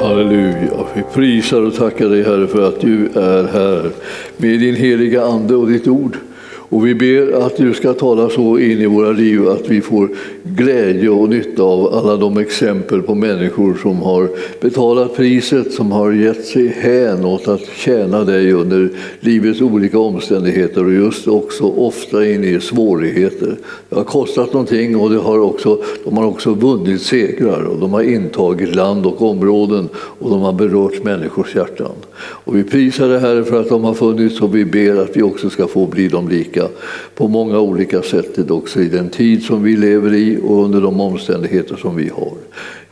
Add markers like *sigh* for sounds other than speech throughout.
Halleluja. Vi prisar och tackar dig Herre för att du är här med din heliga Ande och ditt ord. Och vi ber att du ska tala så in i våra liv att vi får glädje och nytta av alla de exempel på människor som har betalat priset, som har gett sig hän åt att tjäna dig under livets olika omständigheter och just också ofta in i svårigheter. Det har kostat någonting och det har också, de har också vunnit segrar och de har intagit land och områden och de har berört människors hjärtan. Och vi prisar dig Herre för att de har funnits och vi ber att vi också ska få bli dem lika på många olika sätt också i den tid som vi lever i och under de omständigheter som vi har.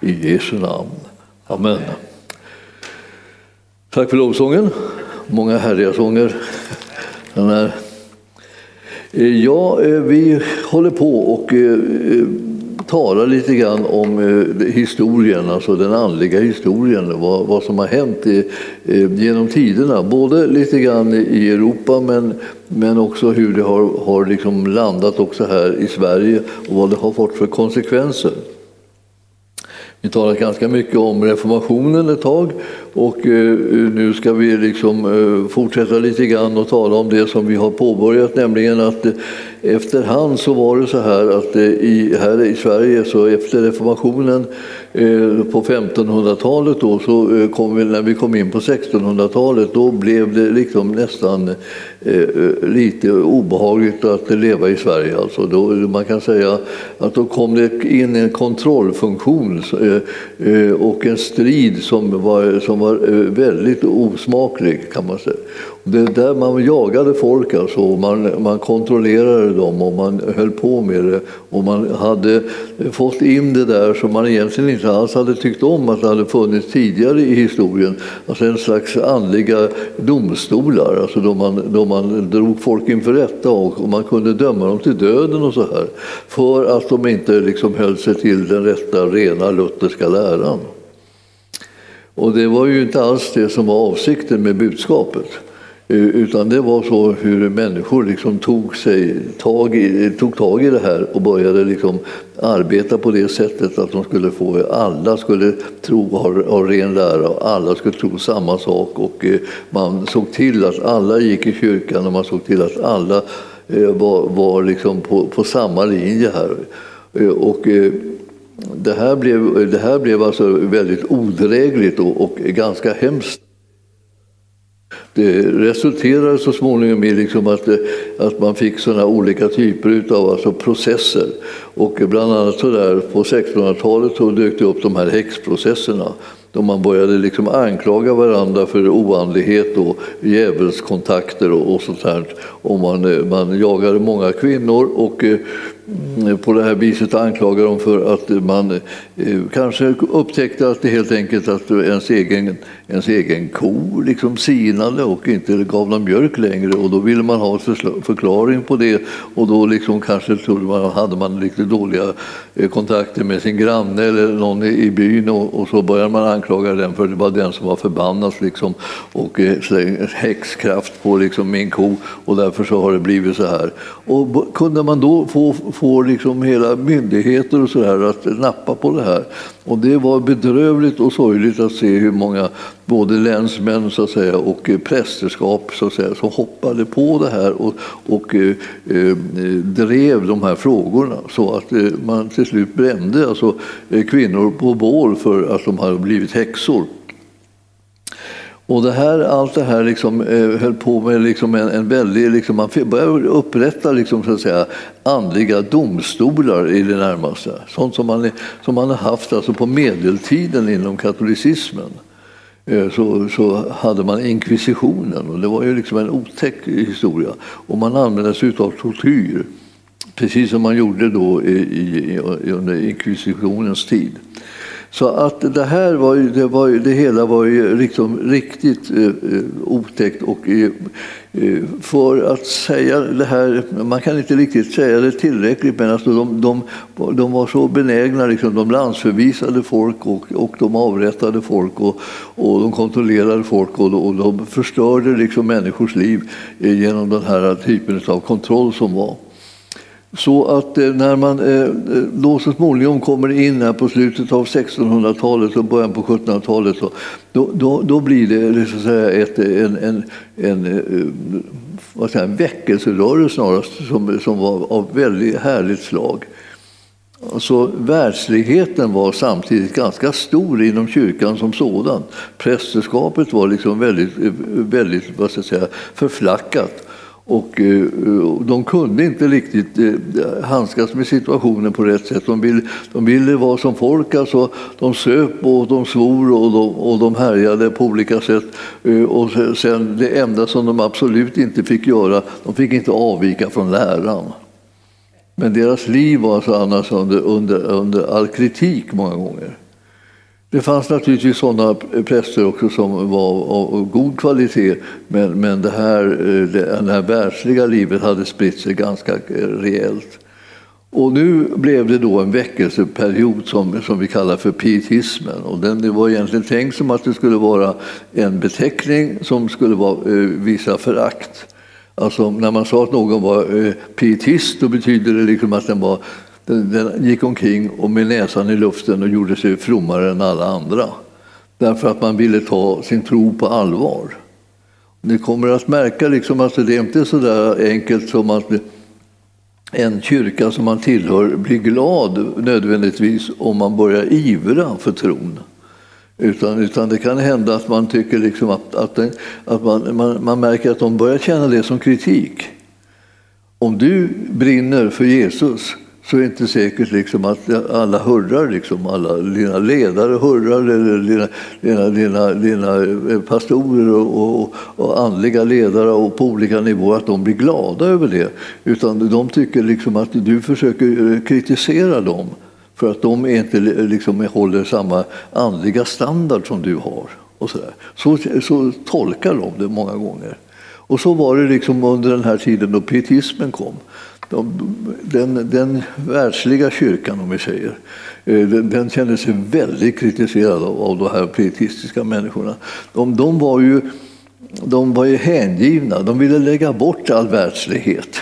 I Jesu namn. Amen. Tack för lovsången. Många härliga sånger. Eh, ja, eh, vi håller på och eh, tala lite grann om eh, historien, alltså den andliga historien, vad, vad som har hänt i, eh, genom tiderna. Både lite grann i Europa men, men också hur det har, har liksom landat också här i Sverige och vad det har fått för konsekvenser. Vi talat ganska mycket om reformationen ett tag och eh, nu ska vi liksom fortsätta lite grann och tala om det som vi har påbörjat, nämligen att efterhand så var det så här att eh, i, här i Sverige så efter reformationen eh, på 1500-talet då, så eh, kom vi, när vi kom in på 1600-talet då blev det liksom nästan lite obehagligt att leva i Sverige. Alltså då, man kan säga att då kom det in en kontrollfunktion och en strid som var, som var väldigt osmaklig kan man säga. Det där man jagade folk, alltså. man, man kontrollerade dem och man höll på med det. Och man hade fått in det där som man egentligen inte alls hade tyckt om att det hade funnits tidigare i historien. Alltså en slags andliga domstolar, alltså då, man, då man drog folk inför rätta och man kunde döma dem till döden och så här. För att de inte liksom höll sig till den rätta, rena lutherska läran. Och det var ju inte alls det som var avsikten med budskapet. Eh, utan det var så hur människor liksom tog, sig, tag i, tog tag i det här och började liksom arbeta på det sättet att de skulle få, alla skulle tro, ha, ha ren lära och alla skulle tro samma sak. Och eh, man såg till att alla gick i kyrkan och man såg till att alla eh, var, var liksom på, på samma linje här. Och, det här blev, det här blev alltså väldigt odrägligt och, och ganska hemskt. Det resulterade så småningom i liksom att, att man fick såna olika typer av alltså processer. Och bland annat så där på 1600-talet så dök det upp de här häxprocesserna då man började liksom anklaga varandra för oandlighet och djävulskontakter och, och sånt här. Och man, man jagade många kvinnor och eh, på det här viset anklagar dem för att man eh, kanske upptäckte att det helt enkelt att ens egen, ens egen ko liksom sinade och inte gav någon mjölk längre och då ville man ha en förklaring på det och då liksom kanske trodde man, hade man lite dåliga eh, kontakter med sin granne eller någon i byn och, och så började man anklaga den för det var den som var förbannad liksom, och eh, slängde häxkraft på liksom min ko och därför så har det blivit så här. Och kunde man då få få liksom hela myndigheter och så här att nappa på det här. Och det var bedrövligt och sorgligt att se hur många både länsmän så att säga, och eh, prästerskap så att säga, som hoppade på det här och, och eh, eh, drev de här frågorna så att eh, man till slut brände alltså, eh, kvinnor på bål för att de hade blivit häxor. Och det här, allt det här liksom, eh, höll på med liksom en, en väldig... Liksom, man började upprätta liksom, så att säga, andliga domstolar i det närmaste. Sånt som man, som man har haft alltså, på medeltiden inom katolicismen. Eh, så, så hade man inkvisitionen och det var ju liksom en otäck historia. Och man använde sig av tortyr, precis som man gjorde då i, i, under inkvisitionens tid. Så att det här var ju, det, var ju, det hela var ju liksom riktigt eh, eh, otäckt. Och, eh, eh, för att säga det här, man kan inte riktigt säga det tillräckligt, men alltså de, de, de var så benägna, liksom, de landsförvisade folk och, och de avrättade folk och, och de kontrollerade folk och, och de förstörde liksom människors liv eh, genom den här typen av kontroll som var. Så att eh, när man eh, eh, då så småningom kommer in här på slutet av 1600-talet och början på 1700-talet då, då, då blir det så att säga ett, en, en, en, vad säger, en väckelserörelse snarast som, som var av väldigt härligt slag. Alltså, världsligheten var samtidigt ganska stor inom kyrkan som sådan. Prästerskapet var liksom väldigt, väldigt vad ska jag säga, förflackat. Eh, och de kunde inte riktigt eh, handskas med situationen på rätt sätt. De ville, de ville vara som folk, alltså, de söp och de svor och de, och de härjade på olika sätt. Eh, och sen det enda som de absolut inte fick göra, de fick inte avvika från läran. Men deras liv var alltså annars under, under, under all kritik många gånger. Det fanns naturligtvis sådana präster också som var av god kvalitet men, men det, här, eh, det, det här världsliga livet hade spritt sig ganska eh, rejält. Och nu blev det då en väckelseperiod som, som vi kallar för pietismen. Och den, det var egentligen tänkt som att det skulle vara en beteckning som skulle vara, eh, visa förakt. Alltså när man sa att någon var eh, pietist då betyder det liksom att den, var, den, den gick omkring och med näsan i luften och gjorde sig frommare än alla andra. Därför att man ville ta sin tro på allvar. Ni kommer att märka liksom att det inte är så där enkelt som att en kyrka som man tillhör blir glad nödvändigtvis om man börjar ivra för tron. Utan, utan det kan hända att man tycker liksom att, att, den, att man, man, man märker att de börjar känna det som kritik. Om du brinner för Jesus så är det inte säkert liksom att alla hurrar, liksom, alla dina ledare hurrar, eller dina, dina, dina, dina eh, pastorer och, och, och, andliga ledare och på olika nivåer, att de blir glada över det. Utan de tycker liksom att du försöker eh, kritisera dem för att de inte liksom håller samma andliga standard som du har. Och så, så, så, tolkar de det många gånger. Och så var det liksom under den här tiden då pietismen kom. De, den, den världsliga kyrkan, om vi säger, eh, den, den kände sig väldigt kritiserad av, av de här pietistiska människorna. De, de, var ju, de var ju hängivna, de ville lägga bort all världslighet.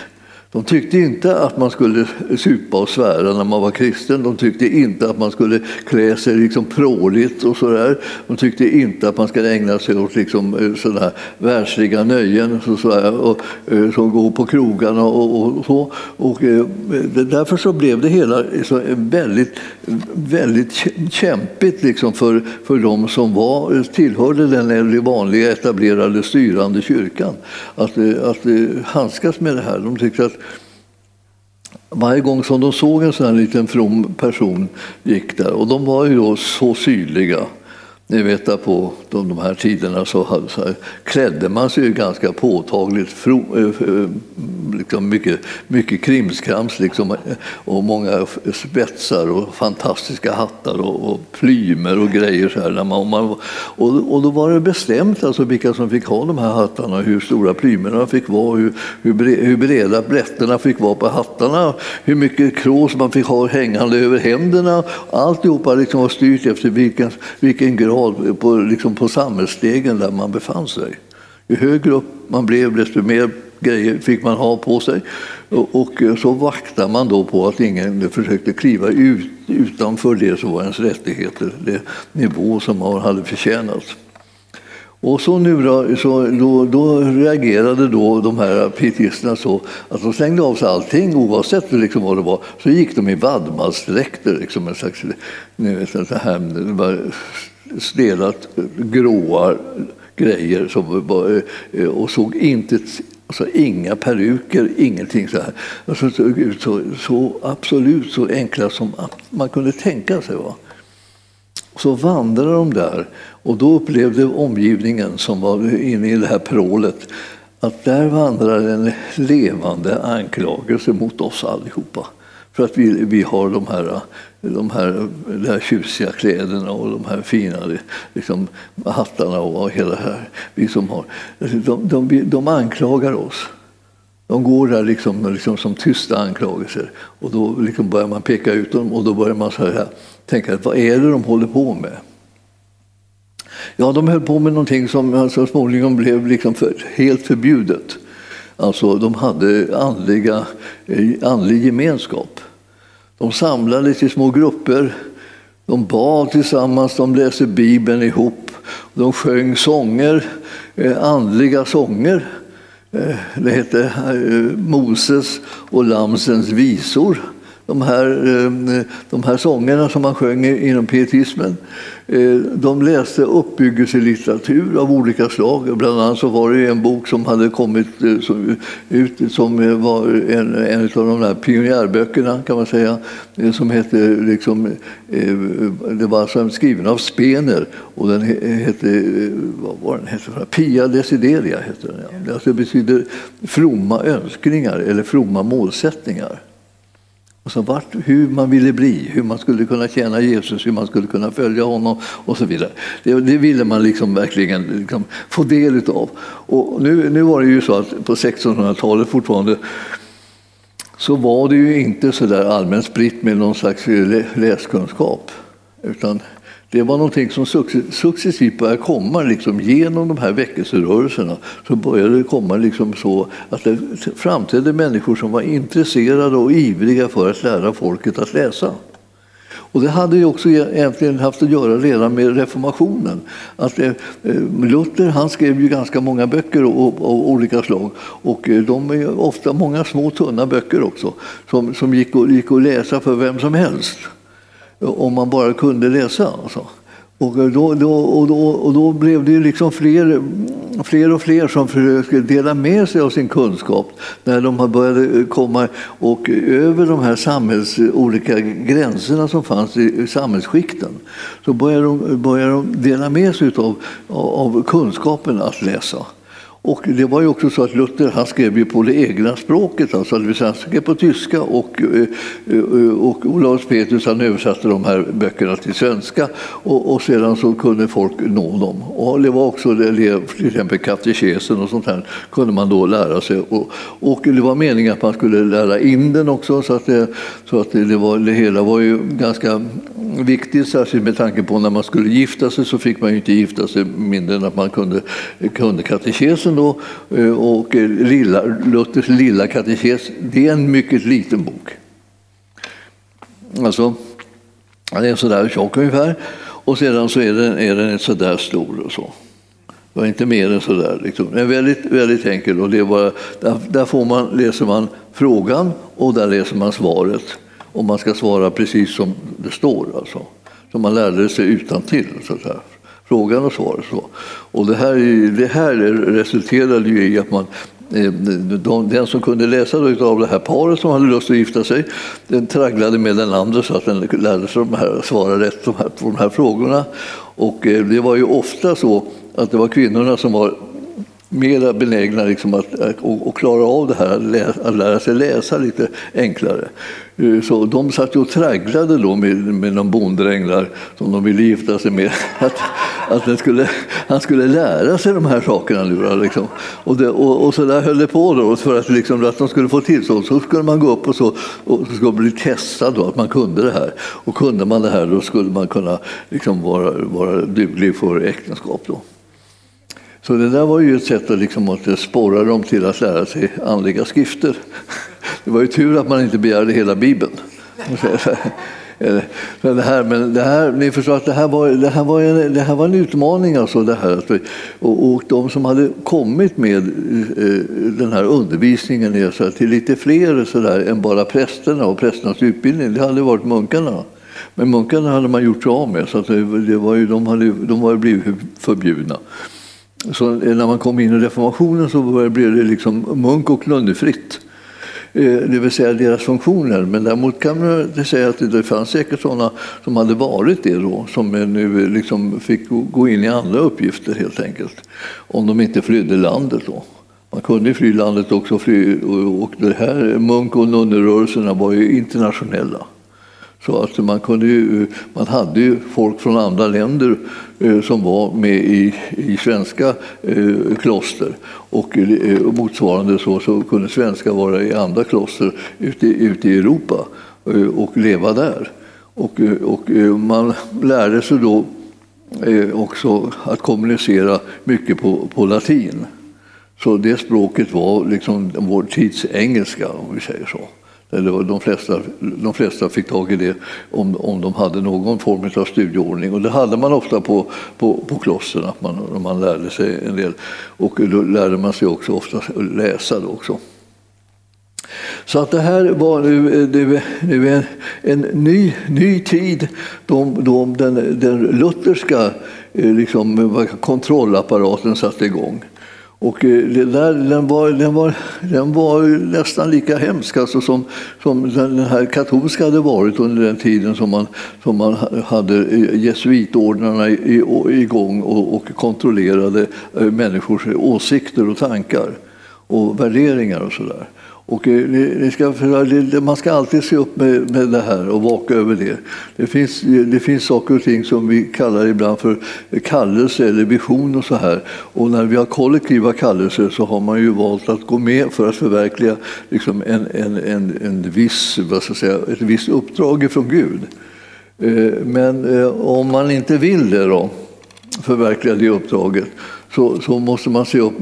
De tyckte inte att man skulle supa och svära när man var kristen. De tyckte inte att man skulle klä sig liksom pråligt och sådär. De tyckte inte att man skulle ägna sig åt liksom eh, sådana världsliga nöjen så, sådär, och, eh, som går på krogarna och, och, så. Och, eh, därför så blev det hela så väldigt, väldigt kämpigt liksom för, för de som var, tillhörde den vanliga etablerade styrande kyrkan att, att handskas med det här. De tyckte att varje gång som de såg en sån här liten from person gick där, och de var ju då så sydliga ni vet att på de här tiderna så, så här, klädde man sig ganska påtagligt, fro, eh, eh, liksom mycket, mycket krimskrams liksom, och många spetsar och fantastiska hattar och, och plymer och grejer. Så här, när man, man, och, och då var det bestämt alltså vilka som fick ha de här hattarna, hur stora plymerna fick vara, hur, hur breda blätterna fick vara på hattarna, hur mycket krås man fick ha hängande över händerna. Alltihopa liksom var styrt efter vilken, vilken grad grad på, liksom på samhällsstegen där man befann sig. Ju högre upp man blev, desto mer grejer fick man ha på sig. Och, och så vaktade man då på att ingen försökte kliva ut utanför det som var ens rättigheter, det nivå som man hade förtjänat. Och så nu då, så då, då reagerade då de här pietisterna så att de slängde av sig allting oavsett liksom vad det var. Så gick de i vadmalsdräkter, liksom en slags ni vet, så här, stelat gråa grejer som var, eh, och såg inte Alltså inga peruker, ingenting så här. Alltså, så, så, så, absolut så enkla som man kunde tänka sig. Va? Så vandrade de där och då upplevde omgivningen som var inne i det här prålet att där vandrade en levande anklagelse mot oss allihopa. För att vi, vi har de här, de, här, de här tjusiga kläderna och de här fina liksom, hattarna och hela det här. Vi som har, de, de, de anklagar oss. De går där liksom, liksom som tysta anklagelser. Och då liksom börjar man peka ut dem och då börjar man så här, tänka vad är det de håller på med? Ja, de höll på med någonting som så småningom blev liksom för, helt förbjudet. Alltså, de hade andliga, eh, andlig gemenskap. De samlades i små grupper, de bad tillsammans, de läste Bibeln ihop, de sjöng sånger, eh, andliga sånger. Eh, det hette eh, Moses och Lamsens visor de här, eh, de här sångerna som man sjöng inom pietismen. Eh, de läste uppbyggelselitteratur av olika slag. Bland annat så var det en bok som hade kommit eh, ut som var en, en av de där pionjärböckerna kan man säga. Som hette, liksom, det var alltså skriven av Spener och den hette, vad var den hette? Pia Desideria. hette den, ja. Det alltså betyder fromma önskningar eller fromma målsättningar. Och så vart, hur man ville bli, hur man skulle kunna tjäna Jesus, hur man skulle kunna följa honom och så vidare. Det, det ville man liksom verkligen liksom få del av. Och nu, nu var det ju så att på 1600-talet fortfarande så var det ju inte så där allmänt spritt med någon slags läskunskap. Utan det var någonting som successivt började komma liksom, genom de här väckelserörelserna. Så började det komma liksom så att det framträdde människor som var intresserade och ivriga för att lära folket att läsa. Och det hade ju också e-, egentligen haft att göra redan med reformationen. Att eh, eh, Luther han skrev ju ganska många böcker av olika slag. Och eh, de är ofta många små tunna böcker också som, som gick, att, gick att läsa för vem som helst om man bara kunde läsa. Alltså. Och då, då, och, då, och då blev det liksom fler, fler och fler som försökte dela med sig av sin kunskap när de började eh, komma och eh, över de här samhälls, eh, olika gränserna som fanns i samhällsskikten. Så började de, började de dela med sig av, av kunskapen att läsa. Och det var ju också så att Luther han skrev ju på det egna språket, alltså, det vill säga han skrev på tyska och, eh, och Olaus Petrus han översatte de här böckerna till svenska och, och sedan så kunde folk nå dem. Och det var också det, till exempel katekesen och sånt här kunde man då lära sig. Och, och det var meningen att man skulle lära in den också så att det, så att det, var, det hela var ju ganska viktigt, särskilt med tanke på när man skulle gifta sig så fick man ju inte gifta sig mindre än att man kunde, kunde katekesen då. Eh, och eh, lilla, Luthers lilla katekes, det är en mycket liten bok. Alltså, den är sådär tjock ungefär och sedan så är den, är den sådär stor och så. Det var inte mer än sådär. Liksom. Den är väldigt, väldigt enkel och det är bara, där, där får man, läser man frågan och där läser man svaret. Och man ska svara precis som det står. Alltså. Som man lärde sig utan till så att säga. Frågan och svaret. Så. Och det här, det här resulterade ju i att man eh, den som kunde läsa av det här paret som hade lust att gifta sig, den tragglade med den andra så att den lärde sig de här, svara rätt på de här frågorna. Och eh, det var ju ofta så att det var kvinnorna som var mer benägna liksom att, att, att, klara av det här, att lära sig läsa lite enklare. Eh, så de satt och tragglade då med, med någon bonddräng som de ville gifta sig med. *laughs* Att, att skulle, han skulle lära sig de här sakerna nu. Liksom. Och, det, och, och, så där höll det på då, för att, liksom, att de skulle få tillstånd. Så skulle man gå upp och, så, och så skulle bli testad då, att man kunde det här. Och kunde man det här då skulle man kunna liksom, vara, vara duglig för äktenskap. Då. Så det där var ju ett sätt att, liksom, att sporra dem till att lära sig andliga skrifter. Det var ju tur att man inte begärde hela Bibeln. det här, men det här, ni förstår att det här var, det här var, en, det här var en utmaning. Alltså det här. Och, och de som hade kommit med eh, den här undervisningen så till lite fler så där, än bara prästerna och prästernas utbildning, det hade varit munkarna. Men munkarna hade man gjort sig av med, så att det, det var ju, de, hade, de var blivit förbjudna. Så när man kom in i reformationen så blev det liksom munk och nunnefritt. Eh, det vill säga deras funktioner. Men däremot kan man säga att det fanns säkert sådana som hade varit det då, som nu liksom fick gå in i andra uppgifter helt enkelt. Om de inte flydde landet då. Man kunde fly landet också, fly, och det här munk och nunnerörelserna var ju internationella. Så att man, kunde ju, man hade ju folk från andra länder eh, som var med i, i svenska eh, kloster. Och eh, motsvarande så, så kunde svenskar vara i andra kloster ute, ute i Europa och leva där. Och, och man lärde sig då också att kommunicera mycket på, på latin. Så det språket var liksom vår tids engelska, om vi säger så. Eller de, flesta, de flesta fick tag i det om, om de hade någon form av studieordning. Och det hade man ofta på, på, på klostren, att man, man lärde sig en del. Och då lärde man sig också ofta läsa. Då också. Så att det här var nu, det, nu en, en ny, ny tid då, då den, den lutherska eh, liksom, kontrollapparaten satte igång. Och eh, det där, den, var, den, var, den var nästan lika hemsk alltså som, som den här katolska hade varit under den tiden som man, som man hade eh, jesuitordnarna igång och, och kontrollerade eh, människors åsikter och tankar och värderingar och sådär. Och eh, ni, ni ska, man ska alltid se upp med, med det här och vaka över det. Det finns, eh, det finns saker och ting som vi kallar ibland för kallelse eller vision och så här. Och när vi har kollektiva kallelser så har man ju valt att gå med för att förverkliga liksom en, en, en, en viss, vad ska jag säga, ett visst uppdrag från Gud. Eh, men om man inte vill det då, förverkliga det uppdraget, så, så måste man se upp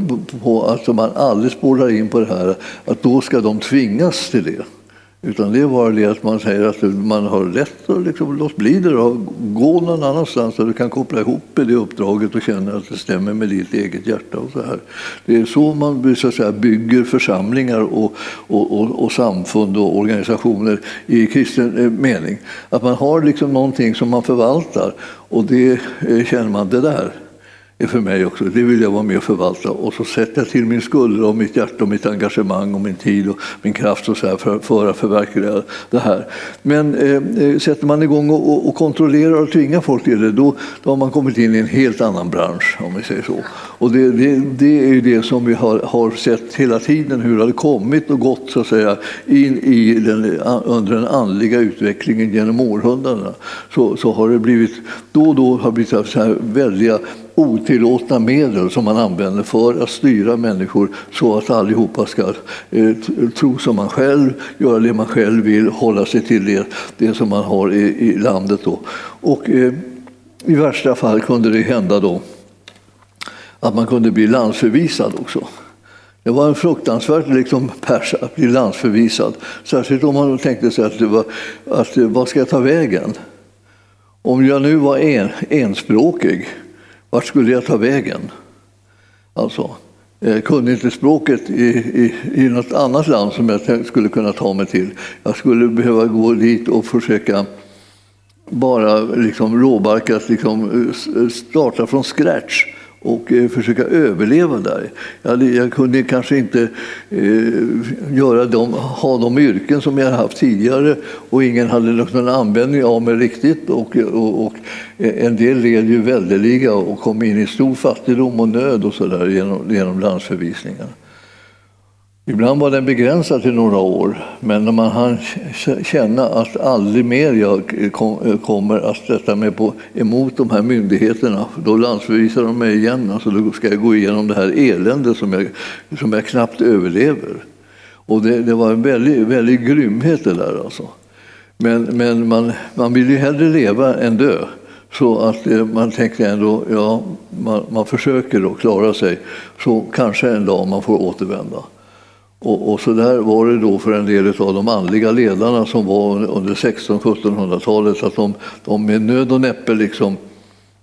på att man aldrig spårar in på det här att då ska de tvingas till det. Utan det är bara det att man säger att man har rätt att liksom, låt bli det då. Gå någon annanstans där du kan koppla ihop det uppdraget och känna att det stämmer med ditt eget hjärta. Och så här. Det är så man så att säga, bygger församlingar och, och, och, och samfund och organisationer i kristen eh, mening. Att man har liksom någonting som man förvaltar och det eh, känner man, det där är för mig också. Det vill jag vara med och förvalta. Och så sätter jag till min skuldra och mitt hjärta och mitt engagemang och min tid och min kraft och så här för, för att förverkliga det här. Men eh, eh sätter man igång och, och, kontrollerar och tvingar folk till det, då, då har man kommit in i en helt annan bransch, om vi säger så. Och det, det, det är det som vi har, har, sett hela tiden, hur det har kommit och gått så att säga, in i den, under den andliga utvecklingen genom århundradena. Så, så har det blivit, då och då har det blivit så här väldiga otillåtna medel som man använder för att styra människor så att allihopa ska eh, tro som man själv, göra det man själv vill, hålla sig till det, det som man har i, i landet. Då. Och, eh, I värsta fall kunde det hända då att man kunde bli landsförvisad också. Det var en fruktansvärt liksom, pers att bli landsförvisad. Särskilt om man tänkte sig att, det var, att vad ska jag ta vägen? Om jag nu var en, enspråkig vart skulle jag ta vägen? Alltså, jag kunde inte språket i, i, i något annat land som jag skulle kunna ta mig till. Jag skulle behöva gå dit och försöka bara liksom råbarkat liksom eh, starta från scratch och eh, försöka överleva där. Jag, jag kunde kanske inte eh, göra dem, ha de yrken som jag haft tidigare och ingen hade någon användning av mig riktigt. Och, och, och eh, en del led ju väldeliga och kom in i stor fattigdom och nöd och så där genom, genom landsförvisningen. Ibland var den begränsad till några år, men när man hann känna att aldrig mer jag kommer att sätta mig på, emot de här myndigheterna, då landsförvisar de mig igen. Alltså då ska jag gå igenom det här eländet som jag, som jag knappt överlever. Och det, det var en väldig, väldig grymhet det där alltså. Men, men man, man vill ju hellre leva än dö. Så att eh, man tänkte ändå, ja, man, man försöker då klara sig, så kanske en dag man får återvända. Och, och, så där var det då för en del av de andliga ledarna som var under 1600-1700-talet, att de, de med nöd och näppe liksom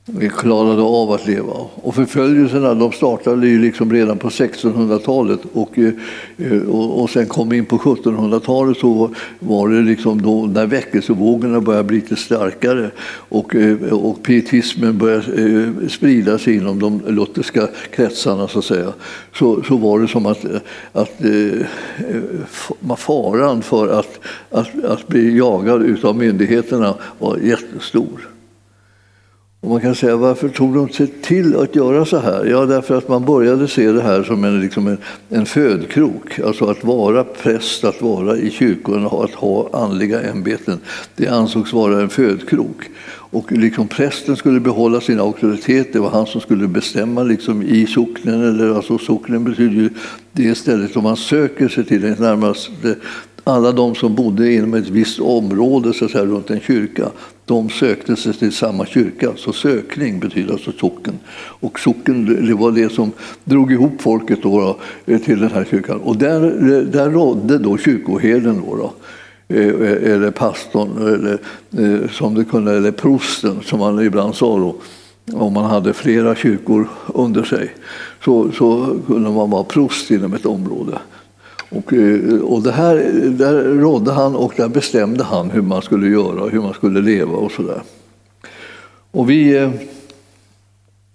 vi klarade av att leva. Och förföljelserna de startade ju liksom redan på 1600-talet och, eh, och, och sen kom in på 1700-talet så var det liksom då när väckelsevågorna började bli lite starkare och, eh, och pietismen började eh, sprida sig inom de lutherska kretsarna så att säga. Så, så var det som att, att faran för att, att, att bli jagad av myndigheterna var jättestor. Och man kan säga, varför tog de sig till att göra så här? Ja, därför att man började se det här som en, liksom en, en födkrok. Alltså att vara präst, att vara i kyrkorna, att ha andliga ämbeten. Det ansågs vara en födkrok. Och liksom prästen skulle behålla sin auktoritet, det var han som skulle bestämma liksom i socknen. Eller, alltså socknen betyder ju det stället som man söker sig till, närmast alla de som bodde inom ett visst område så att säga, runt en kyrka, de sökte sig till samma kyrka. Så sökning betyder alltså socken. Och socken det var det som drog ihop folket då, till den här kyrkan. Och där, där rådde då kyrkoherden. Då, då eh, eller pastorn, eller, eh, som det kunde, eller prosten som man ibland sa då, om man hade flera kyrkor under sig så, så kunde man vara prost inom ett område. Och, eh, och det här, där rådde han och där bestämde han hur man skulle göra, och hur man skulle leva och sådär. Och vi, eh,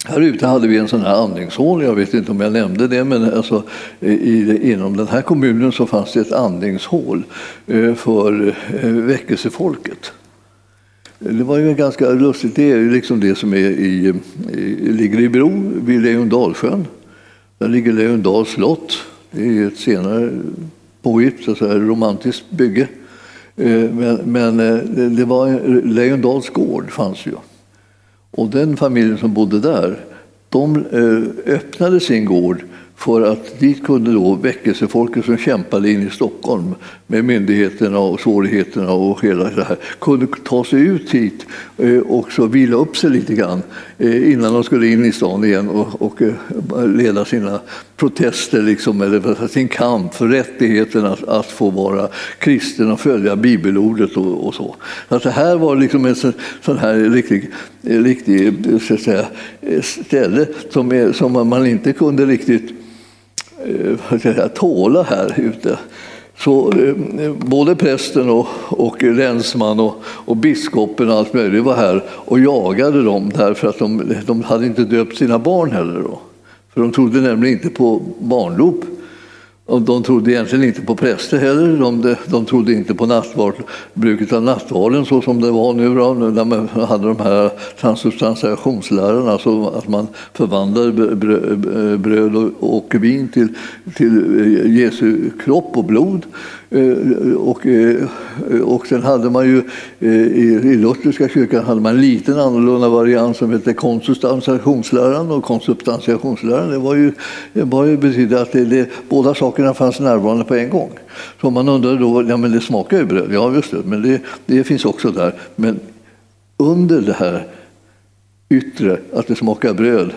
här ute hade vi en sån här andningshål, jag vet inte om jag nämnde det, men alltså, i, inom den här kommunen så fanns det ett andningshål eh, för väckelsefolket. Det var ju ganska lustigt, det är ju liksom det som är i, i, ligger i Bro vid Leondalsjön. Där ligger Lejondals slott. Det är ett senare påhitt, så säga, romantiskt bygge. Eh, men, men eh, det var Lejondals gård fanns ju. Och den familjen som bodde där, de eh, öppnade sin gård för att dit kunde då väckelsefolket som kämpade in i Stockholm med myndigheterna och svårigheterna och hela det här kunde ta sig ut hit eh, och så vila upp sig lite grann eh, innan de skulle in i stan igen och, och eh, leda sina protester, liksom, eller sin kamp för rättigheten att, att få vara kristen och följa bibelordet och, och så. Att det här var liksom en sån, sån här riktig, riktig så att säga, ställe som, är, som man inte kunde riktigt eh, *laughs* tåla här ute. Så eh, både prästen och, och länsman och, och biskopen och allt möjligt var här och jagade dem därför att de, de hade inte döpt sina barn heller. Då. För de trodde nämligen inte på barndop. Och de trodde egentligen inte på präster heller. De, de trodde inte på nattvard, bruket av nattvarden så som det var nu då, när man hade de här transubstantiationslärarna, alltså att man förvandlade bröd och vin till, till eh, Jesu kropp och blod. Eh, och, eh, och sen hade man ju eh, i, i lutherska kyrkan hade man en liten annorlunda variant som hette konsubstantiationsläran och konsubstantiationsläran det var ju, det var ju betydde att det, det, båda sakerna fanns närvarande på en gång. Så man undrade då, ja men det smakar ju bröd, ja just det, men det, det finns också där. Men under det här yttre, att det smakar bröd,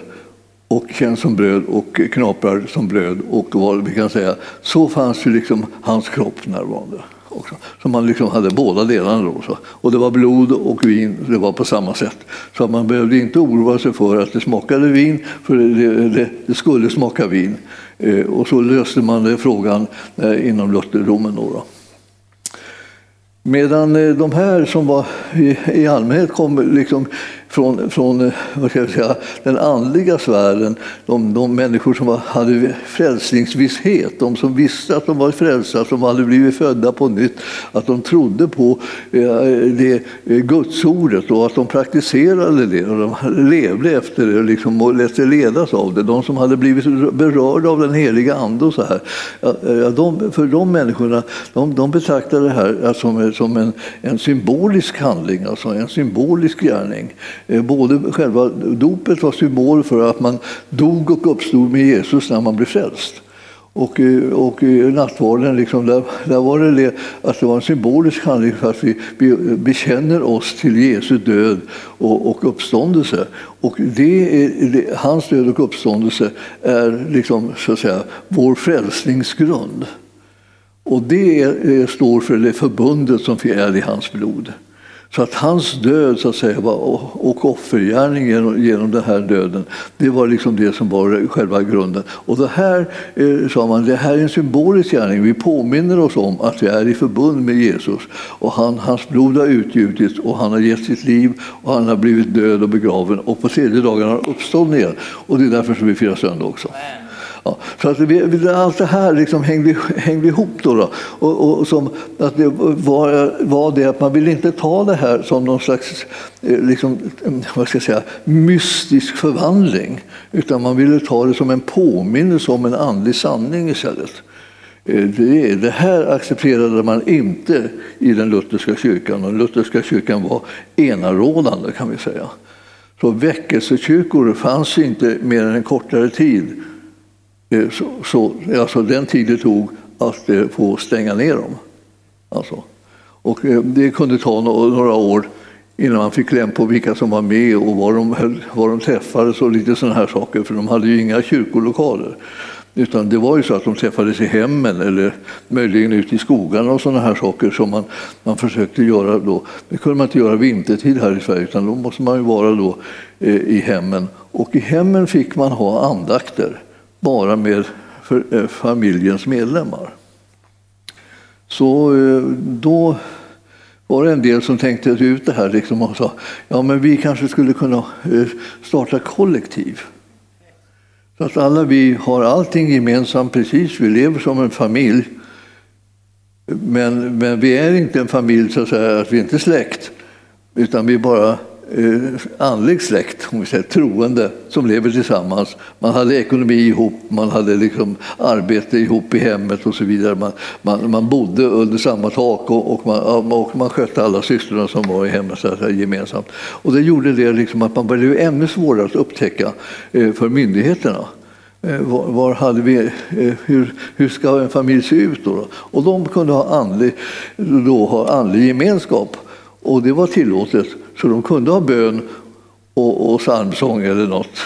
och känns som bröd och knaprar som bröd och vad vi kan säga. Så fanns ju liksom hans kropp närvarande. Också. Så man liksom hade båda delarna. Då, så. Och det var blod och vin, det var på samma sätt. Så man behövde inte oroa sig för att det smakade vin, för det, det, det skulle smaka vin. Eh, och så löste man det frågan eh, inom lutherdomen. Då, då. Medan eh, de här som var i, allmänhet kom liksom från, från eh, vad ska jag säga, den andliga sfären, de, de människor som var, hade frälsningsvisshet, de som visste att de var frälsta, som hade blivit födda på nytt, att de trodde på eh, det gudsordet och att de praktiserade det och de levde efter det liksom, och lät sig ledas av det. De som hade blivit berörda av den heliga Ande och så här. De, för de människorna, de, de betraktade det här som, som en, en symbolisk handling, alltså en symbolisk gärning. Eh, både själva dopet var symbol för att man dog och uppstod med Jesus när man blev frälst. Och, eh, och eh, nattvarden, liksom, där, där var det, det att det var en symbolisk handling för att vi, vi bekänner oss till Jesu död och, och uppståndelse. Och det är, det, hans död och uppståndelse är liksom, så att säga, vår frälsningsgrund. Och det är, eh, står för det förbundet som är i hans blod. Så att hans död så att säga, och offergärning genom, genom den här döden, det var liksom det som var själva grunden. Och det här eh, sa man, det här är en symbolisk gärning. Vi påminner oss om att vi är i förbund med Jesus. Och han, hans blod har utgjutits och han har gett sitt liv och han har blivit död och begraven och på tredje dagen har han uppstått igen. Och det är därför som vi firar söndag också. Amen. Ja, så att vi, allt det här liksom hängde, hängde ihop. Då, då. Och, och, som, att det var, var det att man ville inte ta det här som någon slags eh, liksom, eh, vad ska jag säga, mystisk förvandling utan man ville ta det som en påminnelse om en andlig sanning istället. Eh, det, det här accepterade man inte i den lutherska kyrkan. och Den lutherska kyrkan var enarådande kan vi säga. Så väckelsekyrkor fanns inte mer än en kortare tid Eh, så, så, alltså den tid det tog att eh, få stänga ner dem. Alltså. Och eh, det kunde ta några år innan man fick kläm på vilka som var med och var de, var de träffades och lite sådana här saker, för de hade ju inga kyrkolokaler. Utan det var ju så att de träffades i hemmen eller möjligen ute i skogarna och sådana här saker som man, man försökte göra då. Det kunde man inte göra vintertid här i Sverige utan då måste man ju vara då eh, i hemmen. Och i hemmen fick man ha andakter bara med för, eh, familjens medlemmar. Så eh, då var det en del som tänkte ut det här liksom och sa ja men vi kanske skulle kunna eh, starta kollektiv. Så att alla vi har allting gemensamt precis, vi lever som en familj. Men, men vi är inte en familj så att säga, att vi inte är släkt, utan vi är bara Eh, andlig släkt, om vi säger troende, som lever tillsammans. Man hade ekonomi ihop, man hade liksom arbete ihop i hemmet och så vidare. Man, man, man bodde under samma tak och, och, man, och man skötte alla systrarna som var i hemmet så här, gemensamt. Och det gjorde det liksom att man blev ännu svårare att upptäcka eh, för myndigheterna. Eh, var, var, hade vi, hur, hur ska en familj se ut? Då? Och de kunde ha andlig, då ha andlig gemenskap och det var tillåtet. Så de kunde ha bön och, och psalmsång eller något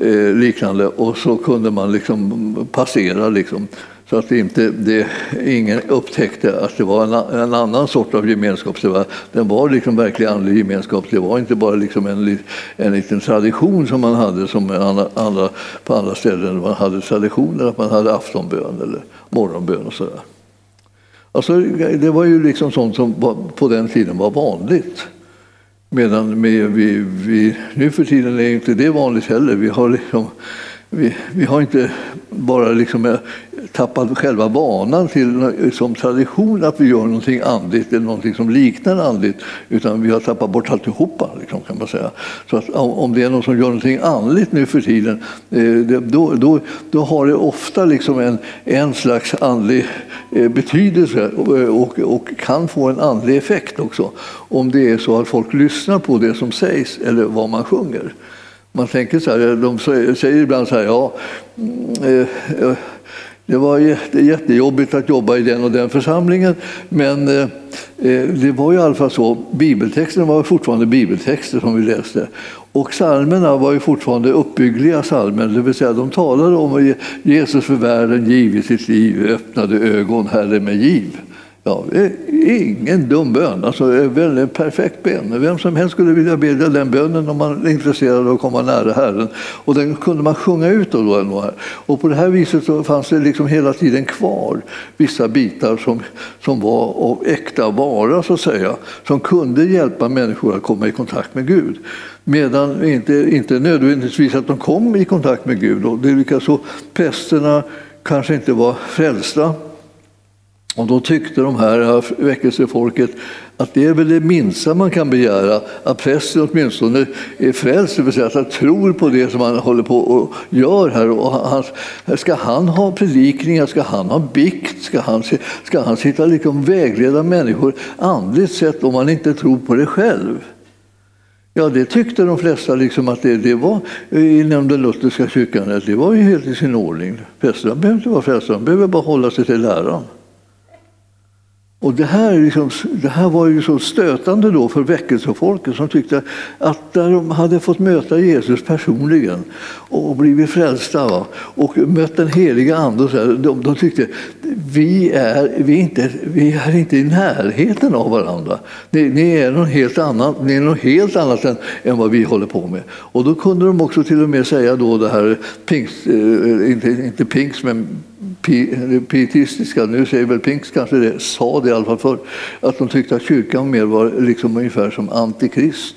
eh, liknande och så kunde man liksom passera. Liksom, så att inte det, ingen upptäckte att det var en, en, annan sort av gemenskap. Det var, den var liksom verklig andlig gemenskap. Det var inte bara liksom en, en liten tradition som man hade som andra, andra, på andra ställen. Man hade traditioner att man hade aftonbön eller morgonbön och sådär. Alltså, det var ju liksom sånt som på den tiden var vanligt. Medan vi, vi, vi, nu för tiden är inte det vanligt heller. Vi har, liksom, vi, vi har inte bara liksom eh, tappat själva vanan till eh, som tradition att vi gör någonting andligt eller någonting som liknar andligt, utan vi har tappat bort alltihopa. Liksom, kan man säga. Så att om det är någon som gör någonting andligt nu för tiden, eh, då, då, då har det ofta liksom en, en slags andlig betydelse och, och kan få en andlig effekt också, om det är så att folk lyssnar på det som sägs eller vad man sjunger. Man tänker så här, de säger ibland så här, ja, mm, eh, eh, det var jättejobbigt att jobba i den och den församlingen, men eh, det var i alla fall så. Bibeltexterna var fortfarande bibeltexter som vi läste. Och psalmerna var ju fortfarande uppbyggliga psalmer, det vill säga de talade om att Jesus för världen givit sitt liv, öppnade ögon, Herre med giv. Ja, ingen dum bön, alltså en perfekt bön. Vem som helst skulle vilja bedja den bönen om man är intresserad av att komma nära Herren. Och den kunde man sjunga ut. Då, då och på det här viset så fanns det liksom hela tiden kvar vissa bitar som, som var av äkta vara, så att säga, som kunde hjälpa människor att komma i kontakt med Gud. Medan inte, inte nödvändigtvis att de kom i kontakt med Gud. Och det är likaså prästerna kanske inte var frälsta och då tyckte de här väckelsefolket att det är väl det minsta man kan begära, att prästen åtminstone är frälst, det vill säga att han tror på det som han håller på och gör här. Och han, ska han ha predikningar, ska han ha bikt, ska han, ska han sitta liksom och liksom vägleda människor andligt sett om han inte tror på det själv? Ja, det tyckte de flesta liksom att det, det var inom den lutherska kyrkan, det var ju helt i sin ordning. Prästerna behöver inte vara frälsta, de behöver bara hålla sig till läran. Och det här, liksom, det här var ju så stötande då för väckelsefolket som tyckte att där de hade fått möta Jesus personligen och blivit frälsta va? och mött den heliga Ande, så här, de, de tyckte vi är, vi, inte, vi är inte i närheten av varandra. Ni, ni, är något helt annat, ni är något helt annat än, än vad vi håller på med. Och då kunde de också till och med säga då det här, pingst, eh, inte, inte pingst, men pietistiska, nu säger väl Pinks kanske det, sa det i alla fall förr, att de tyckte att kyrkan mer var liksom ungefär som antikrist.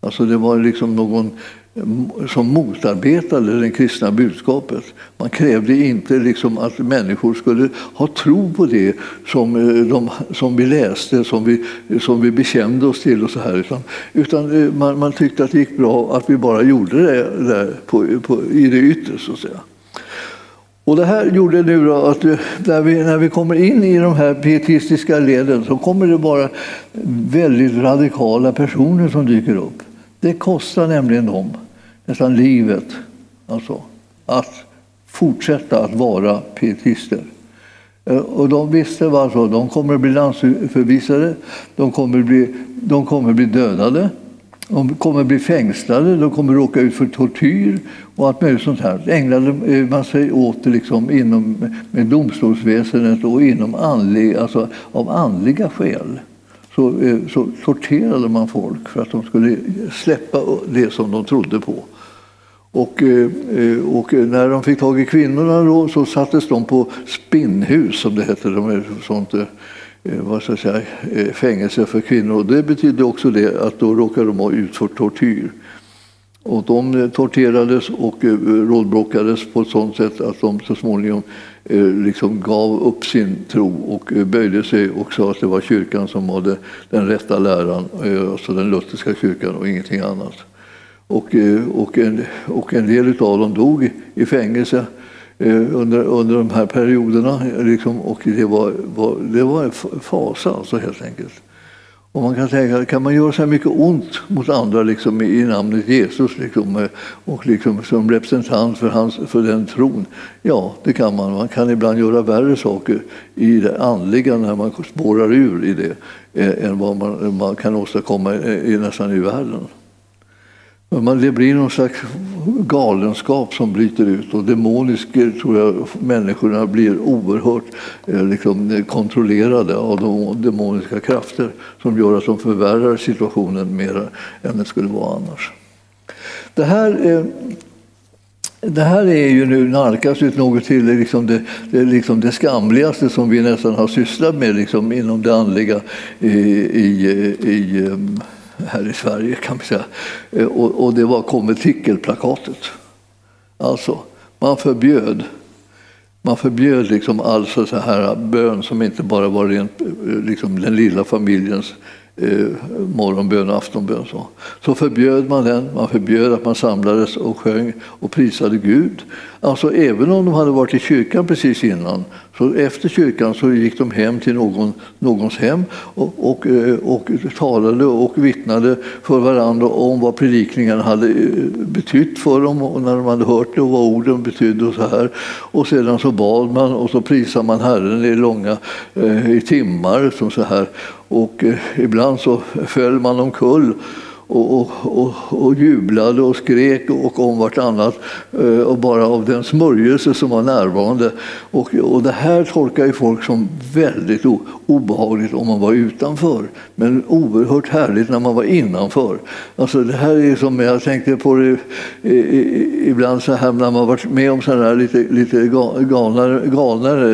Alltså det var liksom någon mm, som motarbetade det kristna budskapet. Man krävde inte liksom att människor skulle ha tro på det som, eh, de, som vi läste, som vi, som vi bekände oss till och så här. Utan, utan eh, man, man tyckte att det gick bra att vi bara gjorde det där på, på, i det yttre. Så att säga. Och det här gjorde nu att när vi, när vi kommer in i de här pietistiska leden så kommer det bara väldigt radikala personer som dyker upp. Det kostar nämligen dem nästan livet alltså, att fortsätta att vara pietister. Eh, och de visste vad så, de kommer att bli landsförvisade, de kommer att bli, de kommer att bli dödade. De kommer att bli fängslade, de kommer att råka ut för tortyr och allt möjligt sånt här. Ägnade eh, man sig åt liksom inom, med domstolsväsendet och inom andlig, alltså av andliga skäl. Så, eh, så torterade man folk för att de skulle släppa det som de trodde på. Och, eh, och, när de fick tag i kvinnorna då, så sattes de på spinnhus, som det hette. De är sånt, eh, vad ska jag säga, eh, fängelse för kvinnor. Och det betydde också det att då råkade de ut för tortyr. Och de eh, torterades och eh, rådbråkades på ett sådant sätt att de så småningom liksom gav upp sin tro och böjde sig och sa att det var kyrkan som hade den rätta läran, alltså den lutherska kyrkan och ingenting annat. Och, och, en, och en del av dem dog i fängelse Eh, under, under de här perioderna. Liksom, och det var, var, det var en fasa alltså, helt enkelt. Och man kan tänka, kan man göra så här mycket ont mot andra liksom, i namnet Jesus liksom, eh, och liksom, som representant för, hans, för den tron? Ja, det kan man. Man kan ibland göra värre saker i det andliga när man spårar ur i det eh, än vad man, man kan åstadkomma eh, nästan i världen. Det blir någon slags galenskap som bryter ut och demoniska eh, tror jag människorna blir oerhört eh, liksom, eh, kontrollerade av de demoniska krafter som gör att de förvärrar situationen mer än det skulle vara annars. Det här det här är ju nu nalkas ut något till liksom det, det, liksom det skamligaste som vi nästan har sysslat med liksom inom det andliga i, i, i här i Sverige kan man säga. Eh, och, och det var konventikelplakatet. Alltså, man förbjöd man förbjöd liksom all så här bön som inte bara var rent, eh, liksom den lilla familjens eh, morgonbön och aftonbön. Så. så förbjöd man den, man förbjöd att man samlades och sjöng och prisade Gud. Alltså även om de hade varit i kyrkan precis innan, så efter kyrkan så gick de hem till någon, någons hem och, och, eh, och talade och vittnade för varandra om vad predikningen hade eh, betytt för dem och när de hade hört det och vad orden betydde och så här. Och sedan så bad man och så prisade man Herren i långa eh, i timmar som så här. Och ibland så föll man omkull och, och, och, och, jublade och skrek och om vartannat eh, och bara av den smörjelse som var närvarande. Och, och det här tolkar ju folk som väldigt obehagligt om man var utanför men oerhört härligt när man var innanför. Alltså det här är som jag tänkte på det ibland så här när man varit med om sådana här lite, lite galnare, galnare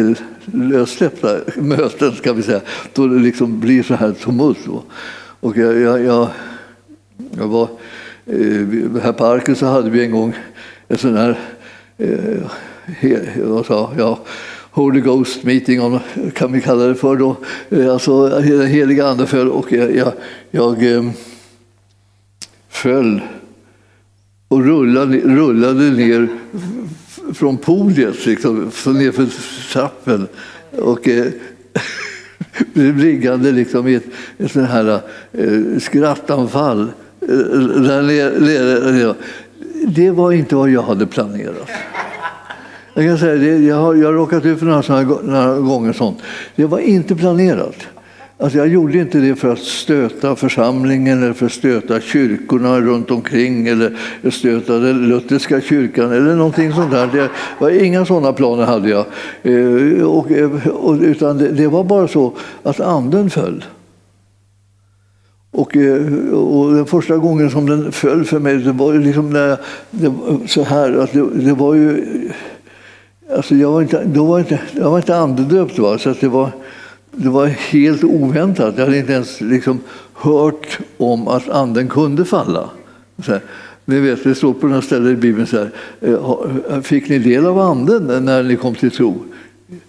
eh, lössläppta möten ska vi säga, då det liksom blir så här tumult. Och jag, jag, jag, jag var, eh, här på Arken så hade vi en gång en sån här eh, he, vad sa Holy Ghost meeting om, kan vi kalla det för då. Eh, alltså den heliga ande föll och jag, jag, jag eh, föll och rullade, rullade ner från podiet, liksom, nerför trappen. Och, eh, blev liggande liksom i ett, ett sånt här eh, skrattanfall. Eh, det var inte vad jag hade planerat. Jag kan säga det, jag har, jag har råkat ut för några, såna, några gånger sånt. Det var inte planerat. Alltså jag gjorde inte det för att stöta församlingen eller för att stöta kyrkorna runt omkring eller stöta den lutherska kyrkan eller någonting sånt där. Det var inga sådana planer hade jag. Eh, och, och, utan det, det, var bara så att anden föll. Och, eh, och den första gången som den föll för mig, det var liksom när jag, det så här att det, det var ju... Alltså jag var inte, då var inte, jag var inte andedöpt, va? så att det var det var helt oväntat. Jag hade inte ens liksom hört om att anden kunde falla. Så här, ni vet, det står på några ställen i Bibeln så här, eh, fick ni del av anden när ni kom till tro?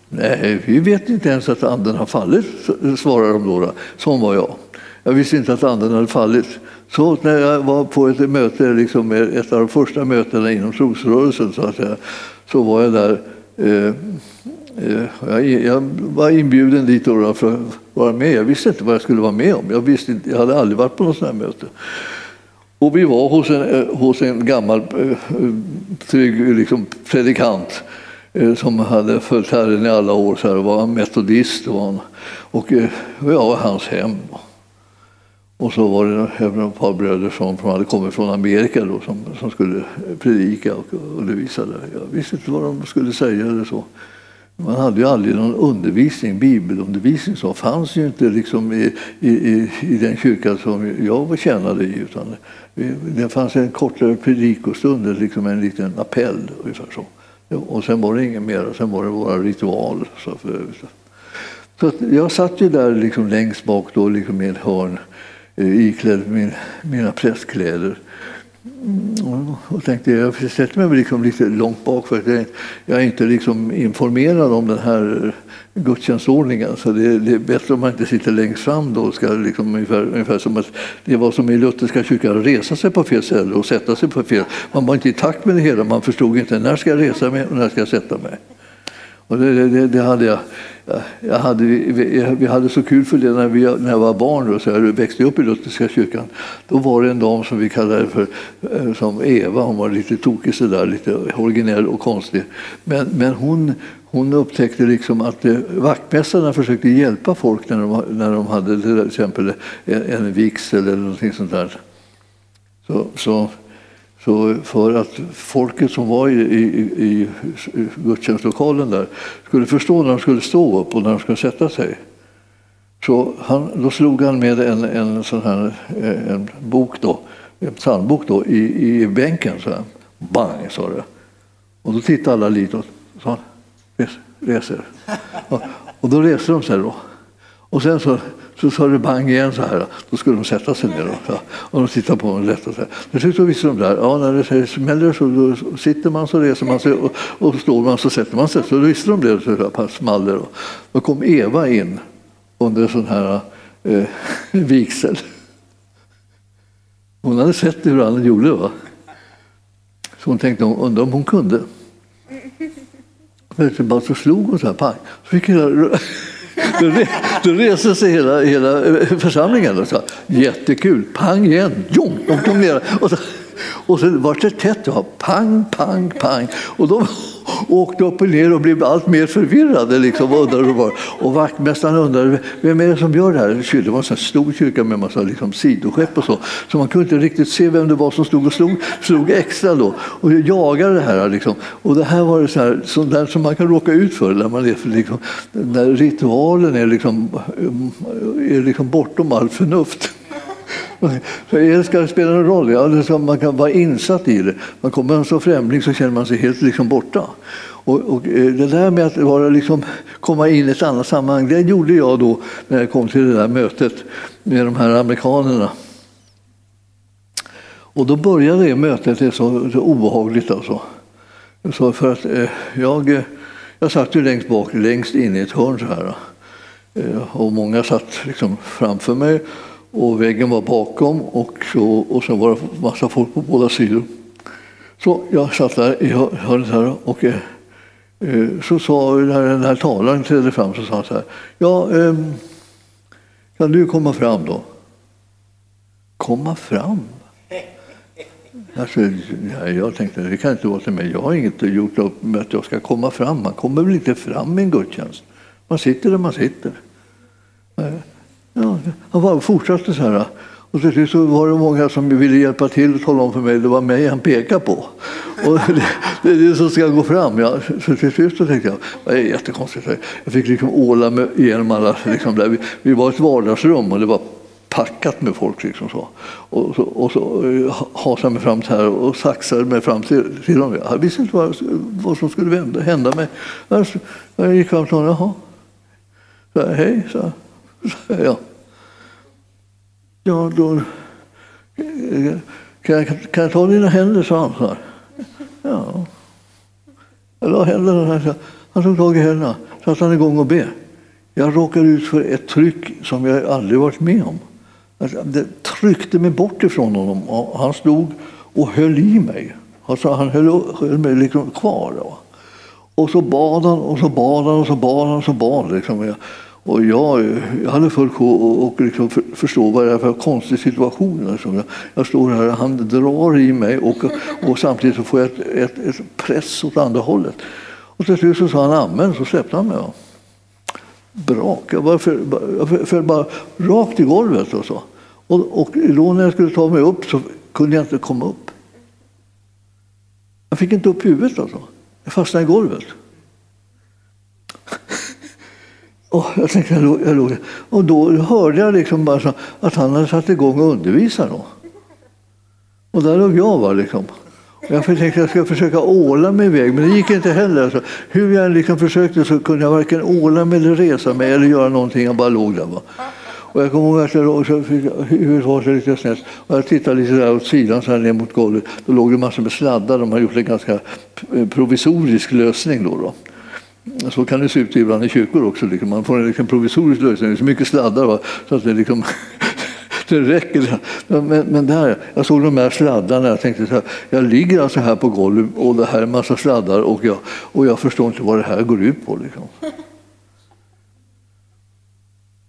Nej, vi vet inte ens att anden har fallit, svarar de då. Sån var jag. Jag visste inte att anden hade fallit. Så när jag var på ett möte, liksom ett av de första mötena inom trosrörelsen, så, att jag, så var jag där Eh, Eh, jag var inbjuden dit för att vara med. Jag visste inte vad jag skulle vara med om. Jag, visste inte, jag hade aldrig varit på något sådant här möte. Och vi var hos en, eh, hos en gammal eh, trygg liksom, predikant som hade följt Herren i alla år. Så här, var han metodist var han, och jag var hans hem. Och så var det även ett par bröder som, som hade kommit från Amerika då, som, som skulle predika och undervisa. Där. Jag visste inte vad de skulle säga eller så. Man hade ju aldrig någon undervisning, bibelundervisning så fanns ju inte liksom i, i, i den kyrka som jag var tjänade i. Utan det fanns en kortare predikostund, liksom en liten appell ungefär så. Och sen var det inget mer, sen var det våra ritualer. Så, för, så jag satt ju där liksom längst bak då, liksom i ett hörn eh, iklädd min, mina prästkläder Mm. och tänkte jag sätter mig liksom lite långt bak för att jag är inte liksom informerad om den här gudstjänstordningen. Så det, det, är bättre om man inte sitter längst fram då. Ska liksom ungefär, ungefär som att det var som i lutherska kyrkan, resa sig på fel ställe och sätta sig på fel. Man var inte i takt med det hela, man förstod inte när ska jag resa mig och när ska jag sätta mig. Och det, det, det hade jag jag hade, vi hade så kul för det när, vi, när jag var barn och så jag växte upp i Lutherska kyrkan. Då var det en dam som vi kallade för eh, som Eva, hon var lite tokig sådär, lite originell och konstig. Men, men hon, hon upptäckte liksom att eh, vaktmästarna försökte hjälpa folk när de, när de hade till exempel en, en vigsel eller någonting sånt där. Så, så så för att folket som var i, i, i gudstjänstlokalen där skulle förstå när de skulle stå upp och när de skulle sätta sig. Så han, då slog han med en, en sån här eh, en bok då, en psalmbok då, i, i bänken. Så här. Bang, sa det. Och då tittade alla lite och sa res, reser. Och, och då reste de sig då. Och sen så så sa det bang igen så här. Då skulle de sätta sig ner och, och de tittade på honom lätt. Och så här. Till slut så visste de där, ja, när det smäller så då sitter man så reser man sig och, och står man så sätter man sig. Så då visste de det, så här, small det. Då kom Eva in under en sån här eh, *laughs* vigsel. Hon hade sett hur han gjorde. Va? Så hon tänkte, undrar om hon kunde. Så slog hon så här, pang. Så fick hela *laughs* då, reser sig hela, hela eh, församlingen och sa jättekul, pang igen, jong! de kom ner. Och så, och så var det tätt, ja. pang, pang, pang. Och de *laughs* åkte upp och ner och blev allt mer förvirrade. Liksom, och, undrade och vaktmästaren undrade vem är det som gör det här. Det var en stor kyrka med en massa liksom, sidoskepp och så. Så man kunde inte riktigt se vem det var som stod och slog, slog extra då. Och jagade det här. Liksom. Och det här var det så här, sånt där som man kan råka ut för när, man är, liksom, när ritualen är, liksom, är liksom bortom all förnuft. Så ska det spela någon roll? Ja, man kan vara insatt i det. Man kommer man som främling så känner man sig helt liksom borta. Och, och eh, det där med att vara, liksom, komma in i ett annat sammanhang, det gjorde jag då när jag kom till det där mötet med de här amerikanerna. Och då började det mötet det så, så obehagligt. Alltså. Så för att eh, jag, eh, jag satt ju längst bak, längst in i ett hörn så här. Eh, och många satt liksom framför mig och väggen var bakom och, så, och sen var det massa folk på båda sidor. Så jag satt där i hörnet här och eh, eh, så sa när den här talaren trädde fram så sa han så här. Ja, eh, kan du komma fram då? Komma fram? Alltså, jag tänkte det kan inte vara till mig. Jag har inget gjort upp med att jag ska komma fram. Man kommer väl inte fram i en gudstjänst. Man sitter där man sitter. Ja, han bara fortsatte så här. Och till slut så var det många som ville hjälpa till och tala om för mig det var mig han pekade på. Och *laughs* det, det är det som ska gå fram. Ja. Så till slut så tänkte jag, det är jättekonstigt. Jag fick liksom åla mig igenom alla. Liksom där. Vi, vi var ett vardagsrum och det var packat med folk. Liksom så. Och så, och så eh, hasade mig fram här och saxade mig fram till, till dem. Jag visste inte vad, vad som skulle hända mig. Jag gick fram till honom. Jaha. Så, Hej, så. *laughs* Ja. Ja, då eh, kan jag, kan jag ta dina händer, sa han. Så Ja. Jag la händerna här. Han tog tag i händerna, satte han igång och be. Jag råkade ut för ett tryck som jag aldrig varit med om. Alltså, det tryckte mig bort ifrån honom. Han stod och höll i mig. Alltså, han höll, höll mig liksom kvar. Då. Och så bad han och så bad han och så bad han och så bad. Liksom. Och jag, jag hade full sjå och liksom för, förstå vad det är för konstig situation. Liksom. jag, jag står här, och han drar i mig och, och samtidigt så får jag ett, ett, ett press åt andra hållet. Och till slut så sa han amen, så släppte han mig. Brak. Jag bara föll, jag föll bara rakt i golvet. Och, så. Och, och då när jag skulle ta mig upp så kunde jag inte komma upp. Jag fick inte upp huvudet. Alltså. Jag fastnade i golvet. Och jag tänkte, jag låg, jag låg. Och då hörde jag liksom bara så, att han hade satt igång och undervisa. Då. Och där låg jag. Va, liksom. Jag tänkte att jag ska försöka åla mig iväg, men det gick inte heller. Alltså, hur jag liksom försökte så kunde jag varken åla mig eller resa mig eller göra någonting. Jag bara låg där. Va. Och jag kommer ihåg att jag låg, så fick, huvudet var så lite snett. Och jag tittade lite där åt sidan, så här ner mot golvet. Då låg det massor med sladdar. De har gjort en ganska provisorisk lösning. Då, då. Så kan det se ut ibland i kyrkor också. Liksom. Man får en liksom provisorisk lösning. Det är så mycket sladdar va? så att det liksom *laughs* det räcker. Men, men där, jag såg de här sladdarna jag tänkte så här, jag ligger alltså här på golvet och det här är en massa sladdar och jag, och jag förstår inte vad det här går ut på. Liksom. *laughs*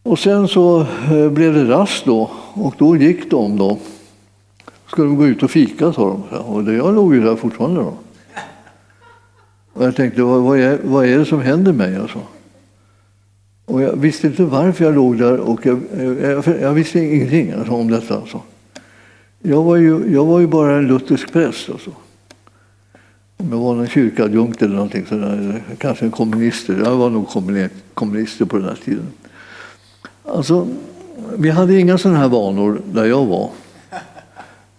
Och sen så eh, blev det rast då och då gick de då. Ska de gå ut och fika sa de. Och jag låg ju där fortfarande då. Och jag tänkte, vad, är, vad är det som händer mig? Alltså? Och jag visste inte varför jag låg där och jag, jag, jag visste ingenting alltså, om detta. Alltså. Jag, var ju, jag var ju bara en luthersk präst. Alltså. Om jag var någon kyrkadjunkt eller någonting sådär, kanske en kommunist. Jag var nog kommunist på den här tiden. Alltså, vi hade inga sådana här vanor där jag var.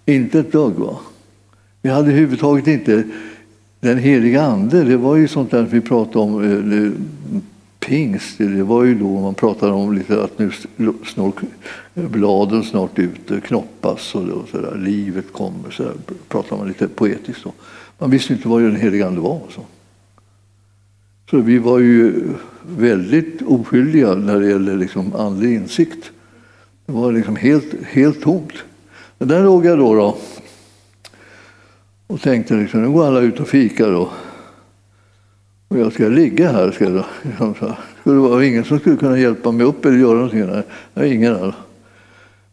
Inte ett dugg. Va? Vi hade överhuvudtaget inte den heliga ande. Det var ju sånt där vi pratade om. Eh, pingst, det var ju då man pratade om lite att nu snart, bladen snart ut, eh, knoppas och, och så där, livet kommer. Så där, pratade man lite poetiskt då. Man visste inte vad den heliga ande var. Så. så vi var ju väldigt oskyldiga när det gäller liksom andlig insikt. Det var liksom helt, helt tomt. Men där låg jag då, då och tänkte liksom, nu går alla ut och fikar. Då. Och jag ska ligga här. Ska jag, liksom, så. Skulle det vara ingen som skulle kunna hjälpa mig upp eller göra någonting? Nej, nej ingen alls.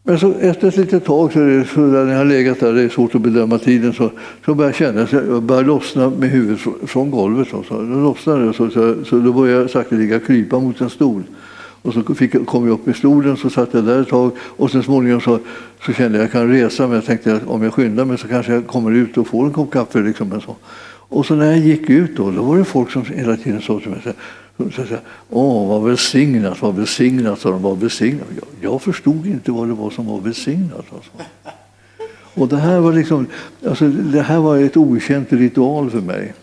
Men så efter ett litet tag, så, det, så där när jag har legat där, det är svårt att bedöma tiden, så, så börjar jag känna att jag börjar lossna med huvudet från golvet. Så, så, då lossnade det, så, så, så då började jag sakteliga krypa mot en stol. Och så fick, kom jag upp i stolen, så satt jag där ett tag och så småningom så, så kände jag att jag kan resa mig. Jag tänkte att om jag skyndar mig så kanske jag kommer ut och får en kopp kaffe. Liksom, så. Och så när jag gick ut då, då var det folk som hela tiden sa till mig så, så, Åh, vad välsignat, vad välsignat, sa de. Vad välsignat. Jag, jag förstod inte vad det var som var välsignat. Alltså. Och det här var liksom, alltså, det här var ett okänt ritual för mig.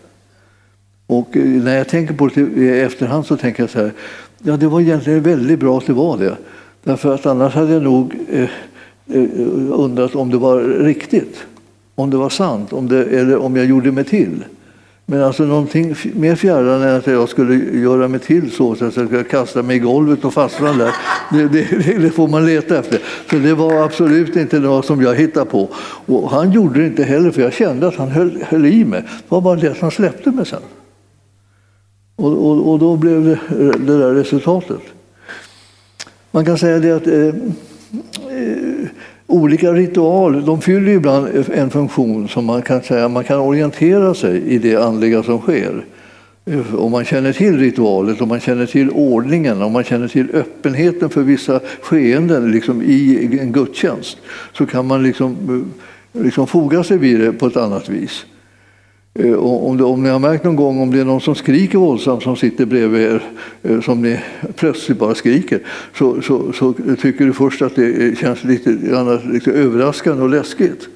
Och eh, när jag tänker på det i efterhand så tänker jag så här, ja det var egentligen väldigt bra att det var det. Därför att annars hade jag nog eh, eh, undrat om det var riktigt, om det var sant, om det, eller om jag gjorde mig till. Men alltså någonting mer fjärran än att jag skulle göra mig till så, så att jag skulle kasta mig i golvet och fastna där, *laughs* det, det, det, får man leta efter. Så det var absolut inte något som jag hittade på. Och han gjorde det inte heller, för jag kände att han höll, höll i mig. Det var bara det att han släppte mig sen. Och, och, och då blev det det där resultatet. Man kan säga det att eh, eh, olika ritualer de fyller ibland en funktion som man kan säga man kan orientera sig i det andliga som sker. Eh, om man känner till ritualet, om man känner till ordningen, om man känner till öppenheten för vissa skeenden liksom i en gudstjänst så kan man liksom, eh, liksom foga sig vid det på ett annat vis. Eh, om, om ni har märkt någon gång om det är någon som skriker våldsamt som sitter bredvid er, eh, som ni plötsligt bara skriker, så, så, så tycker du först att det eh, känns lite, lite överraskande och läskigt.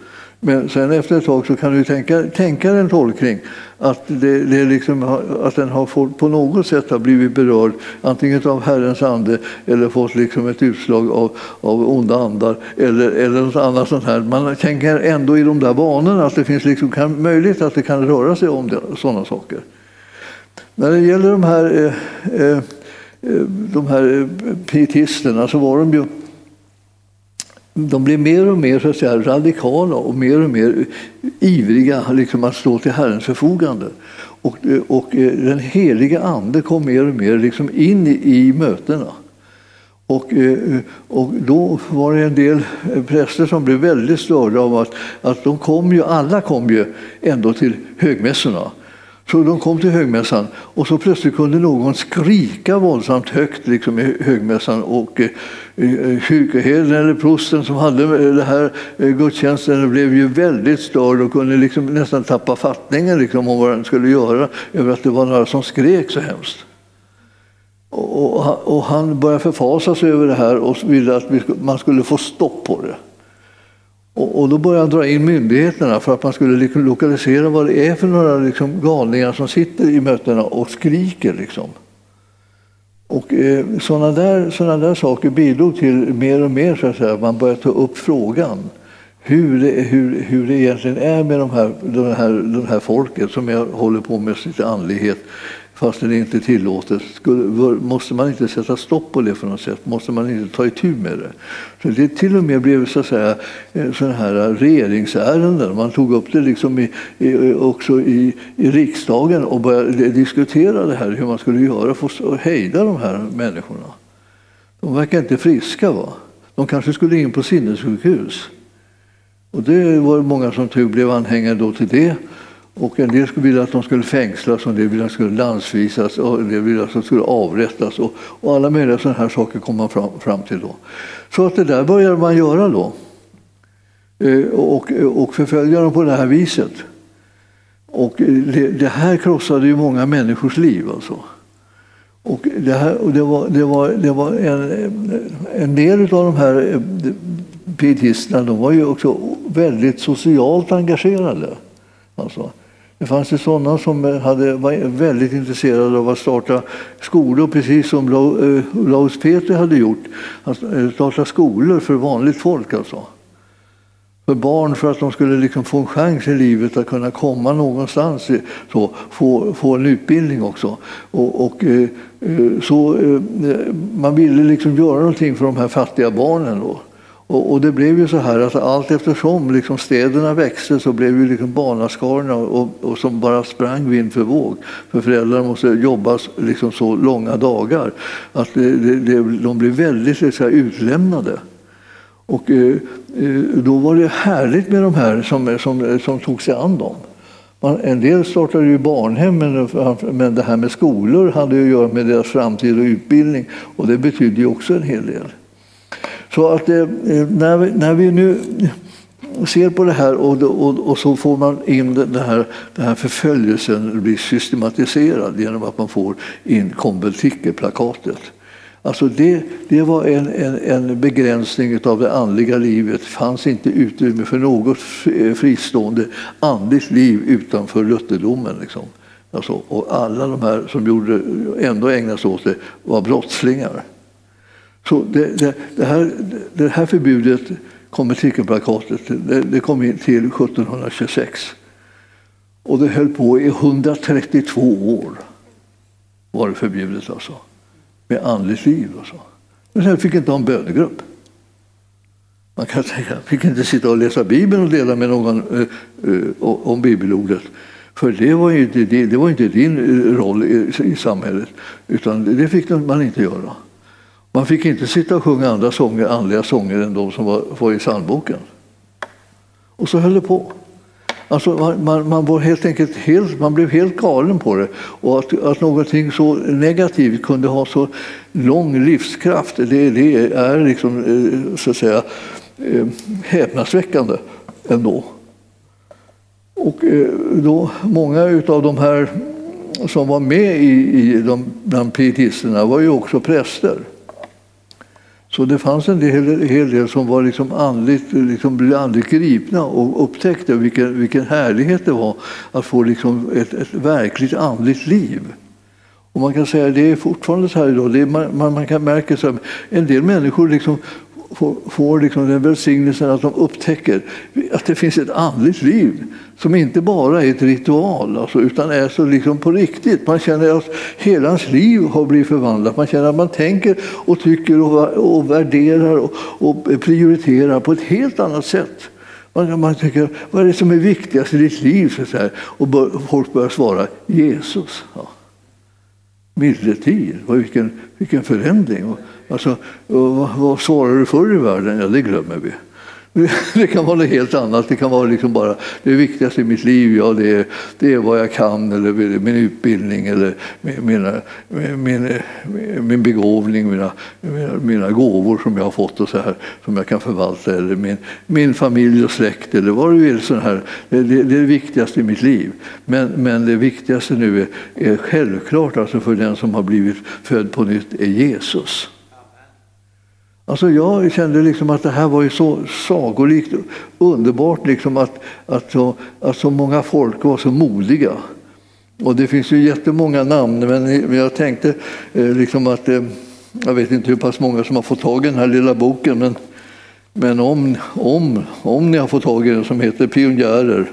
Men sen efter ett tag så kan du tänka, tänka en tolkning att, det, det liksom, att den har fått, på något sätt har blivit berörd antingen av Herrens ande eller fått liksom ett utslag av, av onda andar eller, eller något annat sånt här. Man tänker ändå i de där banorna att det finns liksom, kan, möjligt att det kan röra sig om det, sådana saker. När det gäller de här, eh, eh, de här pietisterna så var de ju de blev mer och mer så att säga, radikala och mer och mer ivriga liksom, att stå till Herrens förfogande. Och, och eh, den heliga Ande kom mer och mer liksom in i, i mötena. Och, eh, och då var det en del präster som blev väldigt störda av att, att de kom ju, alla kom ju ändå till högmässorna. Så de kom till högmässan och så plötsligt kunde någon skrika våldsamt högt liksom, i högmässan och eh, eh kyrkoherden eller prosten som hade eh, det här eh, gudstjänsten blev ju väldigt störd och kunde liksom nästan tappa fattningen liksom, om vad den skulle göra över att det var några som skrek så hemskt. Och, och han började förfasa sig över det här och ville att man skulle få stopp på det. Och, och, då började han dra in myndigheterna för att man skulle liksom lokalisera vad det är för några liksom galningar som sitter i mötena och skriker. Liksom. Och eh, sådana där, såna där saker bidrog till mer och mer så att säga, man började ta upp frågan hur det, hur, hur det egentligen är med de här, de här, de här folket som jag håller på med sitt andlighet fast det inte är tillåtet. måste man inte sätta stopp på det på något sätt? Måste man inte ta itu med det? Så det till och med blev så att säga, eh, sådana här regeringsärenden. Man tog upp det liksom i, i, också i, i riksdagen och började diskutera det här, hur man skulle göra för att hejda de här människorna. De verkar inte friska. Va? De kanske skulle in på sinnessjukhus. Och det var många som tur blev anhängare då till det. Och en del ville att de skulle fängslas, och en del ville att de skulle landsvisas och en del ville att de skulle avrättas. Och, och alla möjliga sådana här saker kom man fram, fram, till då. Så att det där började man göra då. Eh, och, och förfölja dem på det här viset. Och det, det här krossade ju många människors liv. Alltså. Och det, här, och det var, det var, det var en, en del av de här eh, pietisterna de var ju också väldigt socialt engagerade. Alltså. Det fanns ju sådana som eh, hade, var väldigt intresserade av att starta skolor, precis som eh, Laus Petri hade gjort. Att eh, starta skolor för vanligt folk. Alltså. För barn, för att de skulle liksom få en chans i livet att kunna komma någonstans, så, få, få en utbildning också. Och, och så, man ville liksom göra någonting för de här fattiga barnen. Då. Och, och, det blev ju så här att allt eftersom liksom städerna växte så blev ju liksom barnaskarorna och, och som bara sprang vind för våg. För föräldrarna måste jobba liksom så långa dagar att det, det, de blev väldigt så här, utlämnade. Och eh, eh, då var det härligt med de här som, som, som tog sig an dem. Man, en del startade ju barnhem, men, men det här med skolor hade ju att göra med deras framtid och utbildning och det betydde ju också en hel del. Så att eh, eh, när, vi, när vi nu ser på det här och, och, och så får man in den här, den här förföljelsen blir systematiserad genom att man får in konventikelplakatet. Alltså det, det var en, en, en, begränsning av det andliga livet. Det fanns inte utrymme för något eh, fristående andligt liv utanför lutherdomen. Liksom. Alltså, och alla de här som gjorde, ändå ägnade sig åt det var brottslingar. Så det, det, det, här, det här förbudet, konventikelplakatet, det, det kom in till 1726. Och det höll på i 132 år. var det förbjudet alltså. Med andligt liv. Alltså. Men sen fick inte ha en bönegrupp. Man kan tänka, fick inte sitta och läsa Bibeln och dela med någon uh, uh, om bibelordet. För det var inte, det, det var inte din eh, roll i, i samhället, utan det fick man inte göra. Man fick inte sitta och sjunga andra sånger, andliga sånger än de som var, var i psalmboken. Och så höll det på. Alltså man, man, man, var helt enkelt helt, man blev helt galen på det. Och att, att någonting så negativt kunde ha så lång livskraft, det, det är liksom, eh, så att säga, eh, häpnadsväckande ändå. Och eh, då, många av de här som var med i, i de, bland pietisterna var ju också präster. Så det fanns en del, hel del som var liksom andligt, liksom blev andligt gripna och upptäckte vilken, vilken härlighet det var att få liksom ett, ett verkligt andligt liv. Och man kan säga att det är fortfarande så här idag. Det är, man, man kan märka att en del människor liksom får, får liksom den välsignelsen att de upptäcker att det finns ett andligt liv som inte bara är ett ritual alltså, utan är så liksom på riktigt. Man känner att hela ens liv har blivit förvandlat. Man känner att man tänker och tycker och, och värderar och, och prioriterar på ett helt annat sätt. Man, man tänker, vad är det som är viktigast i ditt liv? Så här, och bör, folk börjar svara Jesus. Ja. Medeltid, vilken, vilken förändring. Alltså, vad, vad svarade du förr i världen? Ja, det glömmer vi. *laughs* Det kan vara något helt annat. Det kan vara liksom bara det viktigaste i mitt liv. Ja, det, är, det är vad jag kan, eller min utbildning, eller mina, min, min begåvning, mina, mina, mina gåvor som jag har fått och så här, som jag kan förvalta, eller min, min familj och släkt, eller vad du vill. Så här. Det, det, det är det viktigaste i mitt liv. Men, men det viktigaste nu är, är självklart alltså för den som har blivit född på nytt är Jesus. Alltså jag kände liksom att det här var ju så sagolikt underbart liksom att, att, så, att så många folk var så modiga. Och det finns ju jättemånga namn, men jag tänkte eh, liksom att eh, jag vet inte hur pass många som har fått tag i den här lilla boken, men, men om, om, om ni har fått tag i den som heter Pionjärer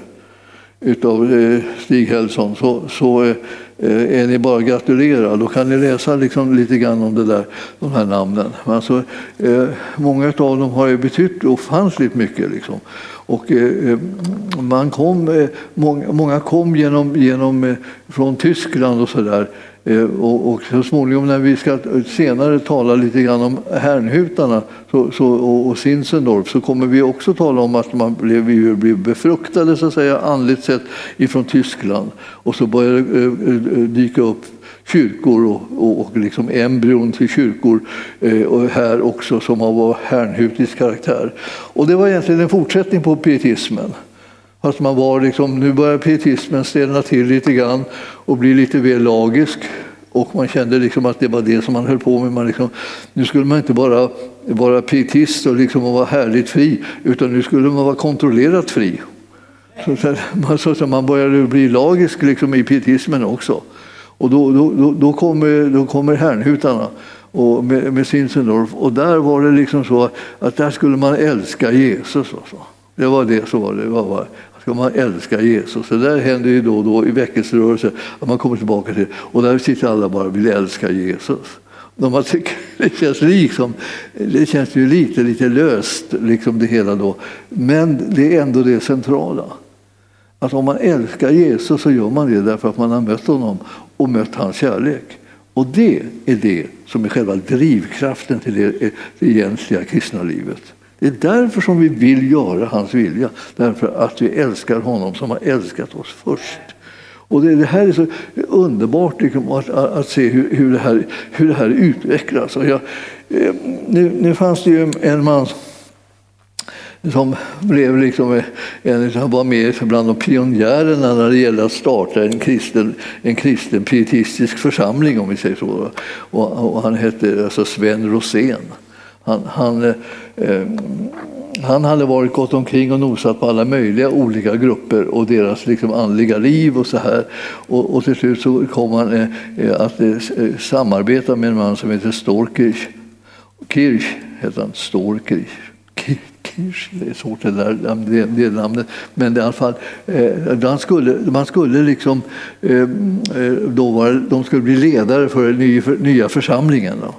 utav eh, Stig Hellson så, så Eh, är ni bara gratulera. Då kan ni läsa liksom lite grann om det där, de här namnen. Alltså, eh, många av dem har ju betytt ofantligt mycket. Liksom. Och, eh, eh, man kom, många, kom genom, genom, från Tyskland och så där Eh, Eh, och, och så småningom när vi ska senare tala lite grann om Hernhutarna så, så, och, och Sinsendorf så kommer vi också tala om att man blev, vi blev befruktade så att säga, andligt sett ifrån Tyskland. Och så började eh, det eh, dyka upp kyrkor och, och, och liksom embryon till kyrkor eh, och här också som har hernhutisk karaktär. Och det var egentligen en fortsättning på pietismen. Fast man var liksom, nu börjar pietismen stelna till lite grann och bli lite väl lagisk. Och man kände liksom att det var det som man höll på med. Man liksom, nu skulle man inte bara vara pietist och liksom vara härligt fri, utan nu skulle man vara kontrollerat fri. Så, *laughs* så, så man började bli lagisk liksom i pietismen också. Och då, då, då, då kommer, då kommer Hernhutarna och med, med Sinsendorf. Och där var det liksom så att där skulle man älska Jesus. Och så. Det var det så var det. Var, ska man älska Jesus. Det där händer ju då och då i väckelserörelser att man kommer tillbaka till och där sitter alla bara och vill älska Jesus. Man tycker, *laughs* det, känns liksom, det känns ju lite, lite löst, liksom det hela då. men det är ändå det centrala. Att om man älskar Jesus så gör man det därför att man har mött honom och mött hans kärlek. Och det är det som är själva drivkraften till det eh, egentliga kristna livet. Det är därför som vi vill göra hans vilja, därför att vi älskar honom som har älskat oss först. Och det, det här är så underbart liksom, att, att, se hur, hur, det här, hur det här utvecklas. Och jag, eh, nu, nu fanns det ju en man som blev liksom en, han var med bland de pionjärerna när det gällde att starta en kristen, en kristen pietistisk församling, om vi säger så. Och, och han hette alltså Sven Rosén. Han, han, eh, han hade varit gått omkring och nosat på alla möjliga olika grupper och deras liksom, andliga liv och så här. Och, och till slut så kom han eh, eh att eh, eh, samarbeta med en man som heter Storkirch. Kirch heter han, Storkirch. Kirch, det är svårt det där det, det namnet. Men i alla fall, eh, skulle, man skulle liksom, eh, eh, då var, de skulle bli ledare för den nya, nya församlingen. Då.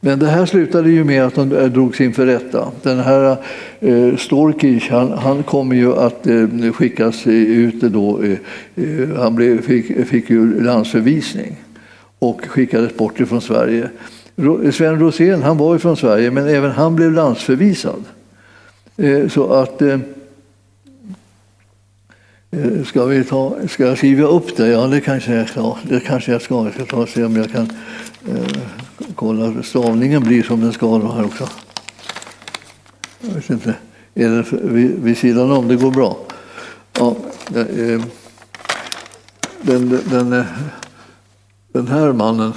Men det här slutade ju med att de eh, drogs inför rätta. Den här eh, han, han kommer ju att eh, skickas eh, ut då. Eh, eh, han blev, fick, fick ju landsförvisning och skickades bort ifrån Sverige. Sven Rosén, han var ju från Sverige, men även han blev landsförvisad. Eh, så att Ska, vi ta, ska jag skriva upp det? Ja, det kanske jag ska. Det kanske jag ska. Jag ska ta och se om jag kan eh, kolla. Stavningen blir som den ska här också. Jag vet inte. Är det vid, vid sidan om? Det går bra. Ja, den, den, den här mannen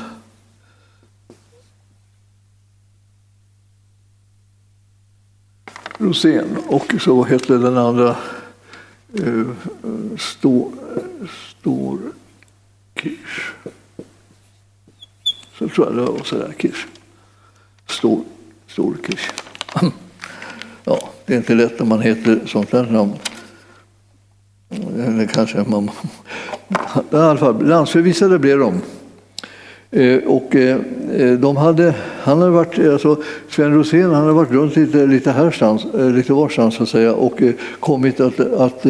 Rosén och så hette den andra eh, eh, Stor, stor Kirsch. Så tror jag det var sådär Kirsch. Stor, stor Kirsch. *laughs* Ja, det är inte lätt när man heter sånt här namn. Eller kanske man... I alla fall, landsförvisade blev de. Eh, och eh, de hade, han hade varit, alltså Sven Rosén han hade varit runt lite, lite härstans, eh, lite varstans så att säga, och kommit att, att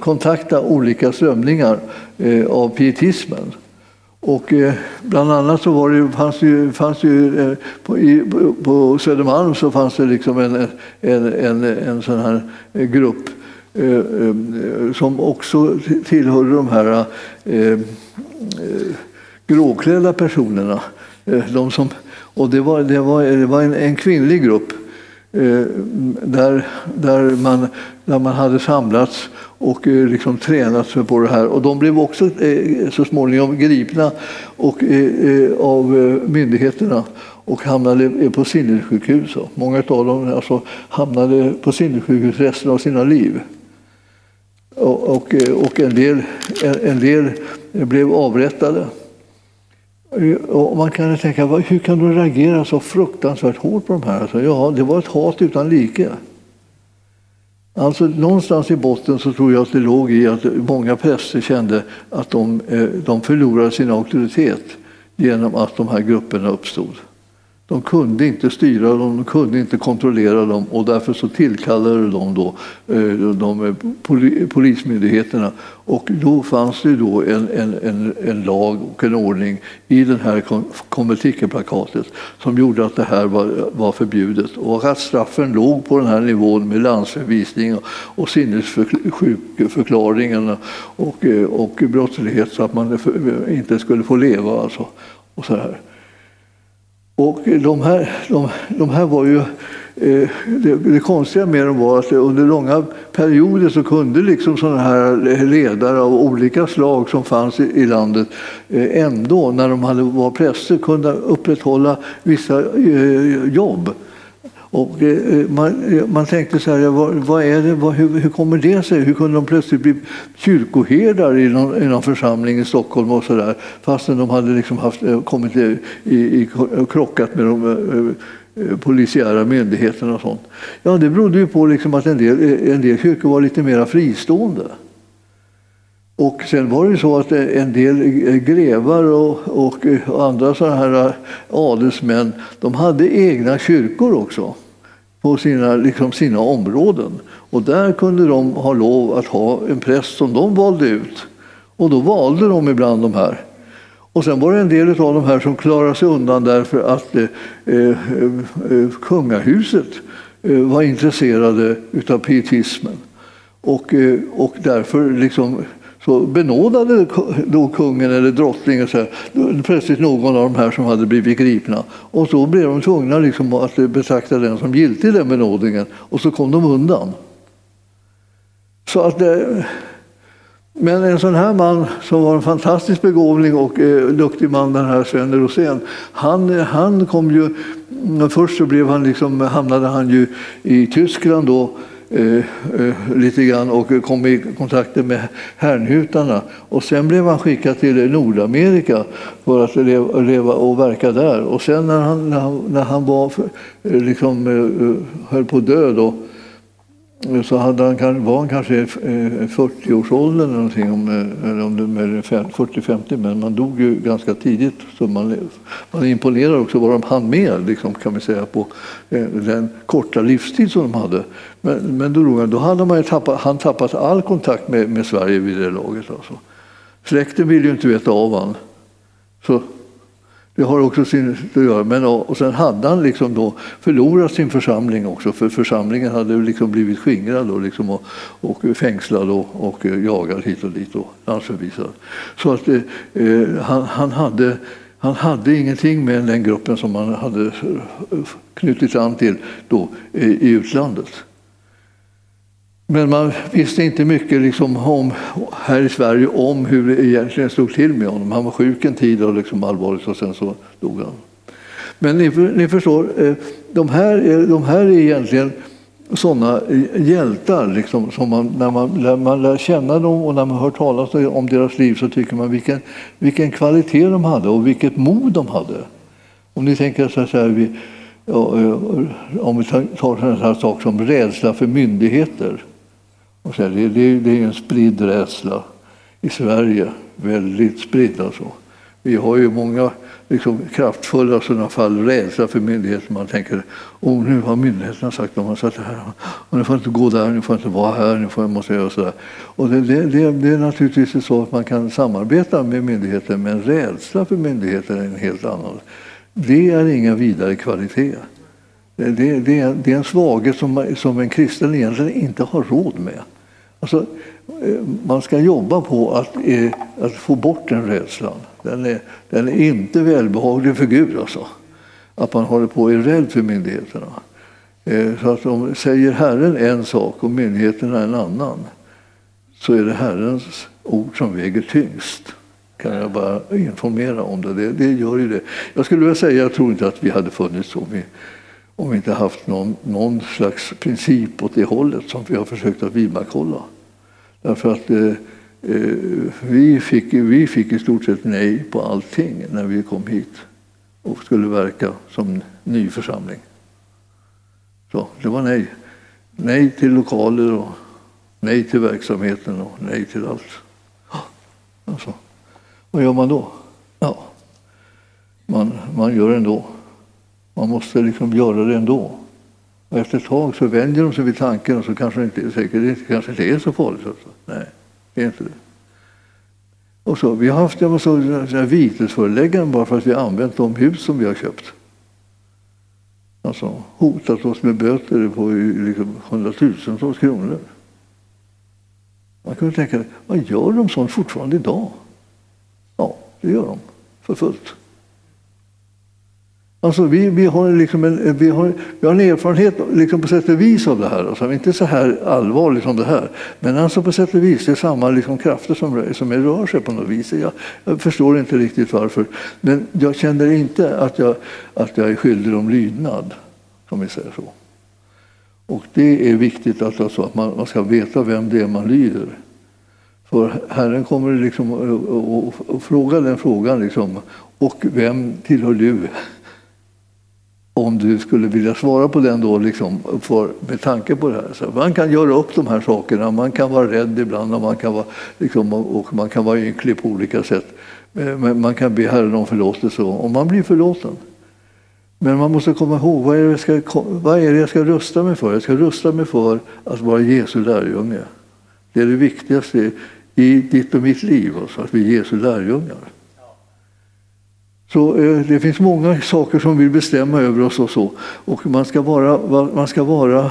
kontakta olika strömningar av pietismen. Och eh, bland annat så var det, fanns det, fanns det ju eh, på, i, på Södermalm så fanns det liksom en, en, en, en sån här eh, grupp som också tillhörde de här eh, gråklädda personerna. De som, och det var, det var, det var en, en kvinnlig grupp Eh, där, där, man, där man hade samlats och eh, liksom tränat sig på det här. Och de blev också eh, så småningom gripna och, av myndigheterna och hamnade på sinnessjukhus. Många av dem alltså hamnade på sinnessjukhus resten av sina liv. Och, och, och en, del, en del blev avrättade. Och man kan tänka, hur kan du reagera så fruktansvärt hårt på de här? Alltså, ja, det var ett hat utan like. Alltså, någonstans i botten så tror jag att det låg i att många präster kände att de, eh, de förlorade sin auktoritet genom att de här grupperna uppstod. De kunde inte styra dem, de kunde inte kontrollera dem och därför så tillkallade de då, eh, de eh, polismyndigheterna. Och då fanns det då en, en, en, en lag och en ordning i det här konventikelplakatet som gjorde att det här var, var förbjudet och att straffen låg på den här nivån med landsförvisning och sinnessjukförklaringen och, eh, och brottslighet så att man inte skulle få leva. Alltså, och så här. Och de här, de, de här var ju eh, det, det, konstiga med dem var att under långa perioder så kunde liksom sådana här ledare av olika slag som fanns i, i landet eh, ändå, när de hade, var präster, kunde upprätthålla vissa eh, jobb. Och eh, eh, man, eh, man tänkte så här, vad, vad är det, vad, hur, hur, kommer det sig? Hur kunde de plötsligt bli kyrkoherdar i någon, i någon församling i Stockholm och så där, fastän de hade liksom haft, kommit i, i, krockat med de polisiära myndigheterna och sånt? Ja, det berodde ju på liksom att en del, en del kyrkor var lite mer fristående. Och sen var det så att eh, en del eh, grevar och, och eh, andra sådana här adelsmän de hade egna kyrkor också på sina, liksom sina områden. Och där kunde de ha lov att ha en präst som de valde ut. Och då valde de ibland de här. Och sen var det en del av de här som klarade sig undan därför att eh, eh, kungahuset eh, var intresserade av pietismen. Och, eh, och därför liksom så benådade då kungen eller drottningen så här, plötsligt någon av de här som hade blivit gripna. Och så blev de tvungna liksom att betrakta den som giltig, den benådningen. Och så kom de undan. Så att det, men en sån här man som var en fantastisk begåvning och eh, duktig man, den här Sven Rosén, han, eh, han kom ju... Mm, först så blev han liksom, hamnade han ju i Tyskland då Eh, eh, lite grann och kom i kontakt med härnhutarna. Och sen blev han skickad till Nordamerika för att leva, och verka där. Och sen när han, när han, när han var, eh, liksom, höll på att dö då, så hade han, var han kanske i 40-årsåldern eh, eller någonting, eh, eller om det 40-50, men man dog ju ganska tidigt. Så man, man imponerar också vad de hann med, liksom, kan vi säga, på eh, den korta livstid som de hade. Men, men då, då hade man tappat, han tappat all kontakt med, med Sverige vid det laget. Alltså. Släkten ville ju inte veta av honom. Så det har också sin att göra. Men, och sen hade han liksom då förlorat sin församling också, för församlingen hade liksom blivit skingrad och, liksom och, och fängslad och, och jagad hit och dit och landsförvisad. Så att eh, eh han, han, hade, han hade ingenting med den gruppen som han hade knutit an till då, eh, i utlandet. Men man visste inte mycket liksom om, här i Sverige om hur det egentligen stod till med honom. Han var sjuk en tid och liksom allvarligt och sen så dog han. Men ni, ni förstår, eh, de här, de här är egentligen sådana hjältar. Liksom, som man, när, man, när man lär känna dem och när man hör talas om deras liv så tycker man vilken, vilken kvalitet de hade och vilket mod de hade. Om ni tänker så här, vi, eh, om vi tar sådana här sak som rädsla för myndigheter. Och så det, det, det är en spridd rädsla i Sverige, väldigt spridd alltså. Vi har ju många liksom, kraftfulla sådana fall, rädsla för myndigheter. Man tänker, oh, nu har myndigheterna sagt om man satt här. Och nu får jag inte gå där, nu får jag inte vara här, nu får jag, måste göra sådär. Och det, det, det, det är naturligtvis så att man kan samarbeta med myndigheter, men rädsla för myndigheter är en helt annan. Det är ingen vidare kvalitet. Det, det, det, är, det är en svaghet som, som en kristen egentligen inte har råd med. Alltså, eh, man ska jobba på att, eh, att få bort den rädslan. Den är, den är inte välbehaglig för Gud. Alltså. Att man håller på och är rädd för myndigheterna. Eh, så att om säger Herren en sak och myndigheterna en annan så är det Herrens ord som väger tyngst. Kan jag bara informera om det. Det, det gör ju det. Jag skulle vilja säga, jag tror inte att vi hade funnits om vi, om vi inte haft någon, någon slags princip åt det hållet som vi har försökt att vidmakthålla. Därför att eh, eh, vi, fick, vi fick i stort sett nej på allting när vi kom hit och skulle verka som ny församling. Så, det var nej. Nej till lokaler och nej till verksamheten och nej till allt. Alltså, vad gör man då? Ja, man, man gör det ändå. Man måste liksom göra det ändå. Och efter ett tag så vänjer de sig vid tanken och så kanske det inte är, säkert, det kanske inte är så farligt. Alltså. Nej, det är inte det. Och så, vi har haft jag så, vitesförelägganden bara för att vi har använt de hus som vi har köpt. Alltså hotat oss med böter på liksom hundratusentals kronor. Man kunde tänka, vad gör de sånt fortfarande idag? Ja, det gör de för fullt. Alltså vi, vi, har liksom en, vi, har, vi har en erfarenhet liksom på sätt och vis av det här. Alltså inte så här allvarligt som det här. Men alltså på sätt och vis, det är samma liksom krafter som, som rör sig på något vis. Jag, jag, förstår inte riktigt varför. Men jag känner inte att jag, att jag är skyldig om lydnad, om vi säger så. Och det är viktigt att, alltså, att man, man ska veta vem det är man lyder. För Herren kommer liksom att fråga den frågan. Liksom, och vem tillhör du? Om du skulle vilja svara på den då, liksom, för, med tanke på det här. Så man kan göra upp de här sakerna, man kan vara rädd ibland och man kan vara, liksom, och man kan vara ynklig på olika sätt. Eh, men man kan be Herren om förlåtelse om man blir förlåten. Men man måste komma ihåg, vad är, det jag ska, vad är det jag ska rusta mig för? Jag ska rusta mig för att vara Jesu lärjunge. Det är det viktigaste i ditt och mitt liv, alltså, att vi är Jesu lärjungar. Så eh, det finns många saker som vill bestämma över oss och så. Och man ska vara, man ska vara,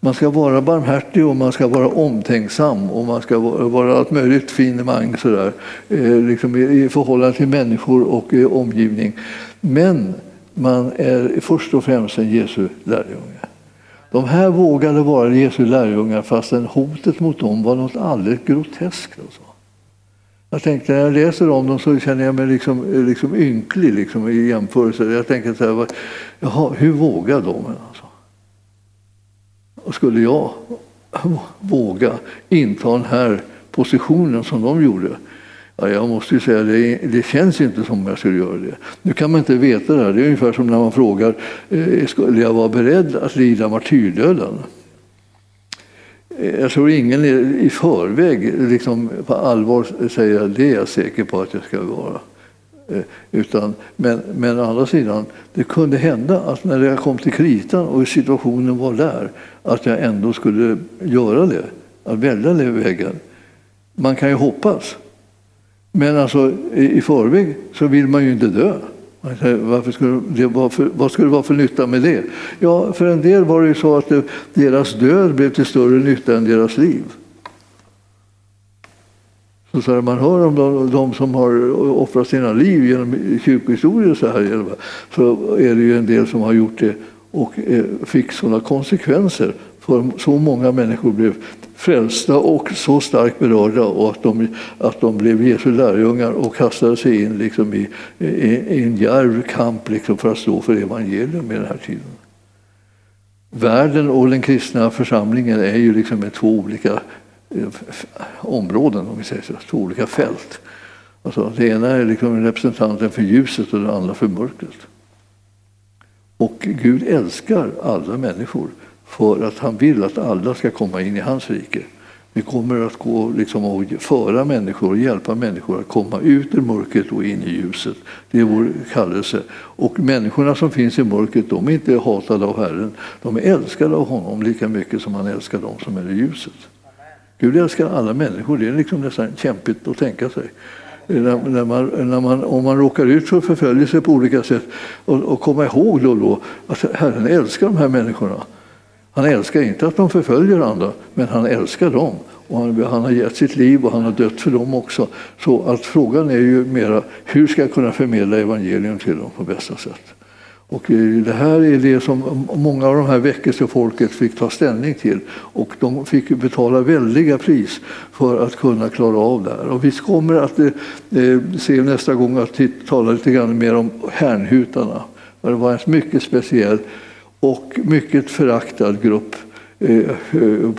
man ska vara barmhärtig och man ska vara omtänksam och man ska vara allt möjligt finemang sådär, eh, liksom i förhållande till människor och eh, omgivning. Men man är först och främst en Jesu lärjunge. De här vågade vara Jesu lärjungar fastän hotet mot dem var något alldeles groteskt. Alltså. Jag tänkte, när jag läser om dem så känner jag mig liksom, liksom ynklig liksom, i jämförelse. Jag tänker så här, jaha, hur vågar de? Alltså? Och skulle jag våga inta den här positionen som de gjorde? Ja, jag måste ju säga, det, det känns inte som jag skulle göra det. Nu kan man inte veta det här. Det är ungefär som när man frågar, eh, skulle jag vara beredd att lida martyrdöden? Eh, jag tror ingen i förväg liksom på allvar säger att det är jag säker på att jag ska vara. Eh, utan, men, men å andra sidan, det kunde hända att när jag kom till kritan och situationen var där, att jag ändå skulle göra det, att välja den vägen. Man kan ju hoppas. Men alltså, i, i förväg så vill man ju inte dö. Varför skulle det vara för, vad skulle det vara för nytta med det? Ja, för en del var det ju så att det, deras död blev till större nytta än deras liv. Så, så man hör om de, de, som har offrat sina liv genom kyrkohistorier så här, så är det ju en del som har gjort det och eh, fick sådana konsekvenser för så många människor blev frälsta och så starkt berörda och att de, att de blev Jesu lärjungar och kastade sig in liksom i, i, i en djärv kamp liksom för att stå för evangelium i den här tiden. Världen och den kristna församlingen är ju liksom två olika eh, områden, om vi säger så, två olika fält. Alltså, det ena är liksom representanten för ljuset och det andra för mörkret. Och Gud älskar alla människor för att han vill att alla ska komma in i hans rike. Vi kommer att gå liksom och föra människor och hjälpa människor att komma ut ur mörkret och in i ljuset. Det är vår kallelse. Och människorna som finns i mörkret, de är inte hatade av Herren. De är älskade av honom lika mycket som han älskar dem som är i ljuset. Gud älskar alla människor. Det är liksom nästan kämpigt att tänka sig. När, när man, när man, om man råkar ut för förföljelse på olika sätt och, och komma ihåg då, då att Herren älskar de här människorna. Han älskar inte att de förföljer andra, men han älskar dem. Och han, han, har gett sitt liv och han har dött för dem också. Så att frågan är ju mera, hur ska jag kunna förmedla evangelium till dem på bästa sätt? Och eh, det här är det som många av de här väckelsefolket fick ta ställning till. Och de fick betala väldiga pris för att kunna klara av det här. Och vi kommer att eh, eh, se nästa gång att tala lite grann mer om härnhutarna. Det var en mycket speciell och mycket föraktad grupp eh,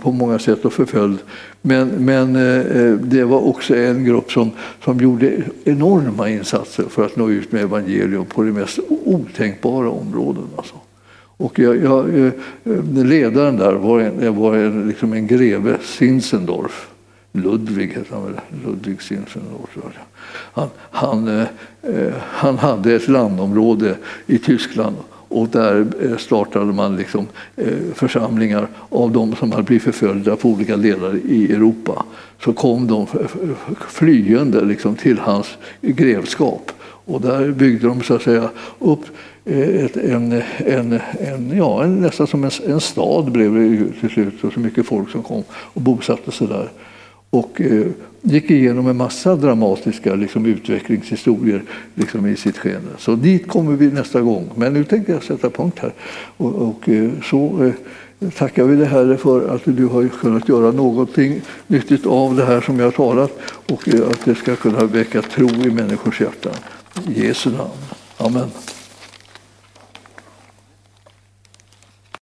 på många sätt och förföljd. Men, men eh, det var också en grupp som, som gjorde enorma insatser för att nå ut med evangelium på de mest otänkbara områden. Alltså. Och jag, jag, eh, ledaren där var en, var en, liksom en greve, Zinzendorf. Ludvig hette han väl, Ludvig Zinzendorf. Han, han, han hade ett landområde i Tyskland och där eh, startade man liksom eh, församlingar av de som hade blivit förföljda på olika delar i Europa. Så kom de flyende liksom till hans grevskap. Och där byggde de så att säga upp eh, ett, en, en, en, ja, nästan som en, en stad blev det till slut. Och så mycket folk som kom och bosatte sig där. Och eh, gick igenom en massa dramatiska liksom, utvecklingshistorier liksom, i sitt skede. Så dit kommer vi nästa gång. Men nu tänker jag sätta punkt här. Och, och eh, så eh, tackar vi dig Herre för att du har kunnat göra någonting nyttigt av det här som jag har talat och eh, att det ska kunna väcka tro i människors hjärtan. I Jesu namn. Amen.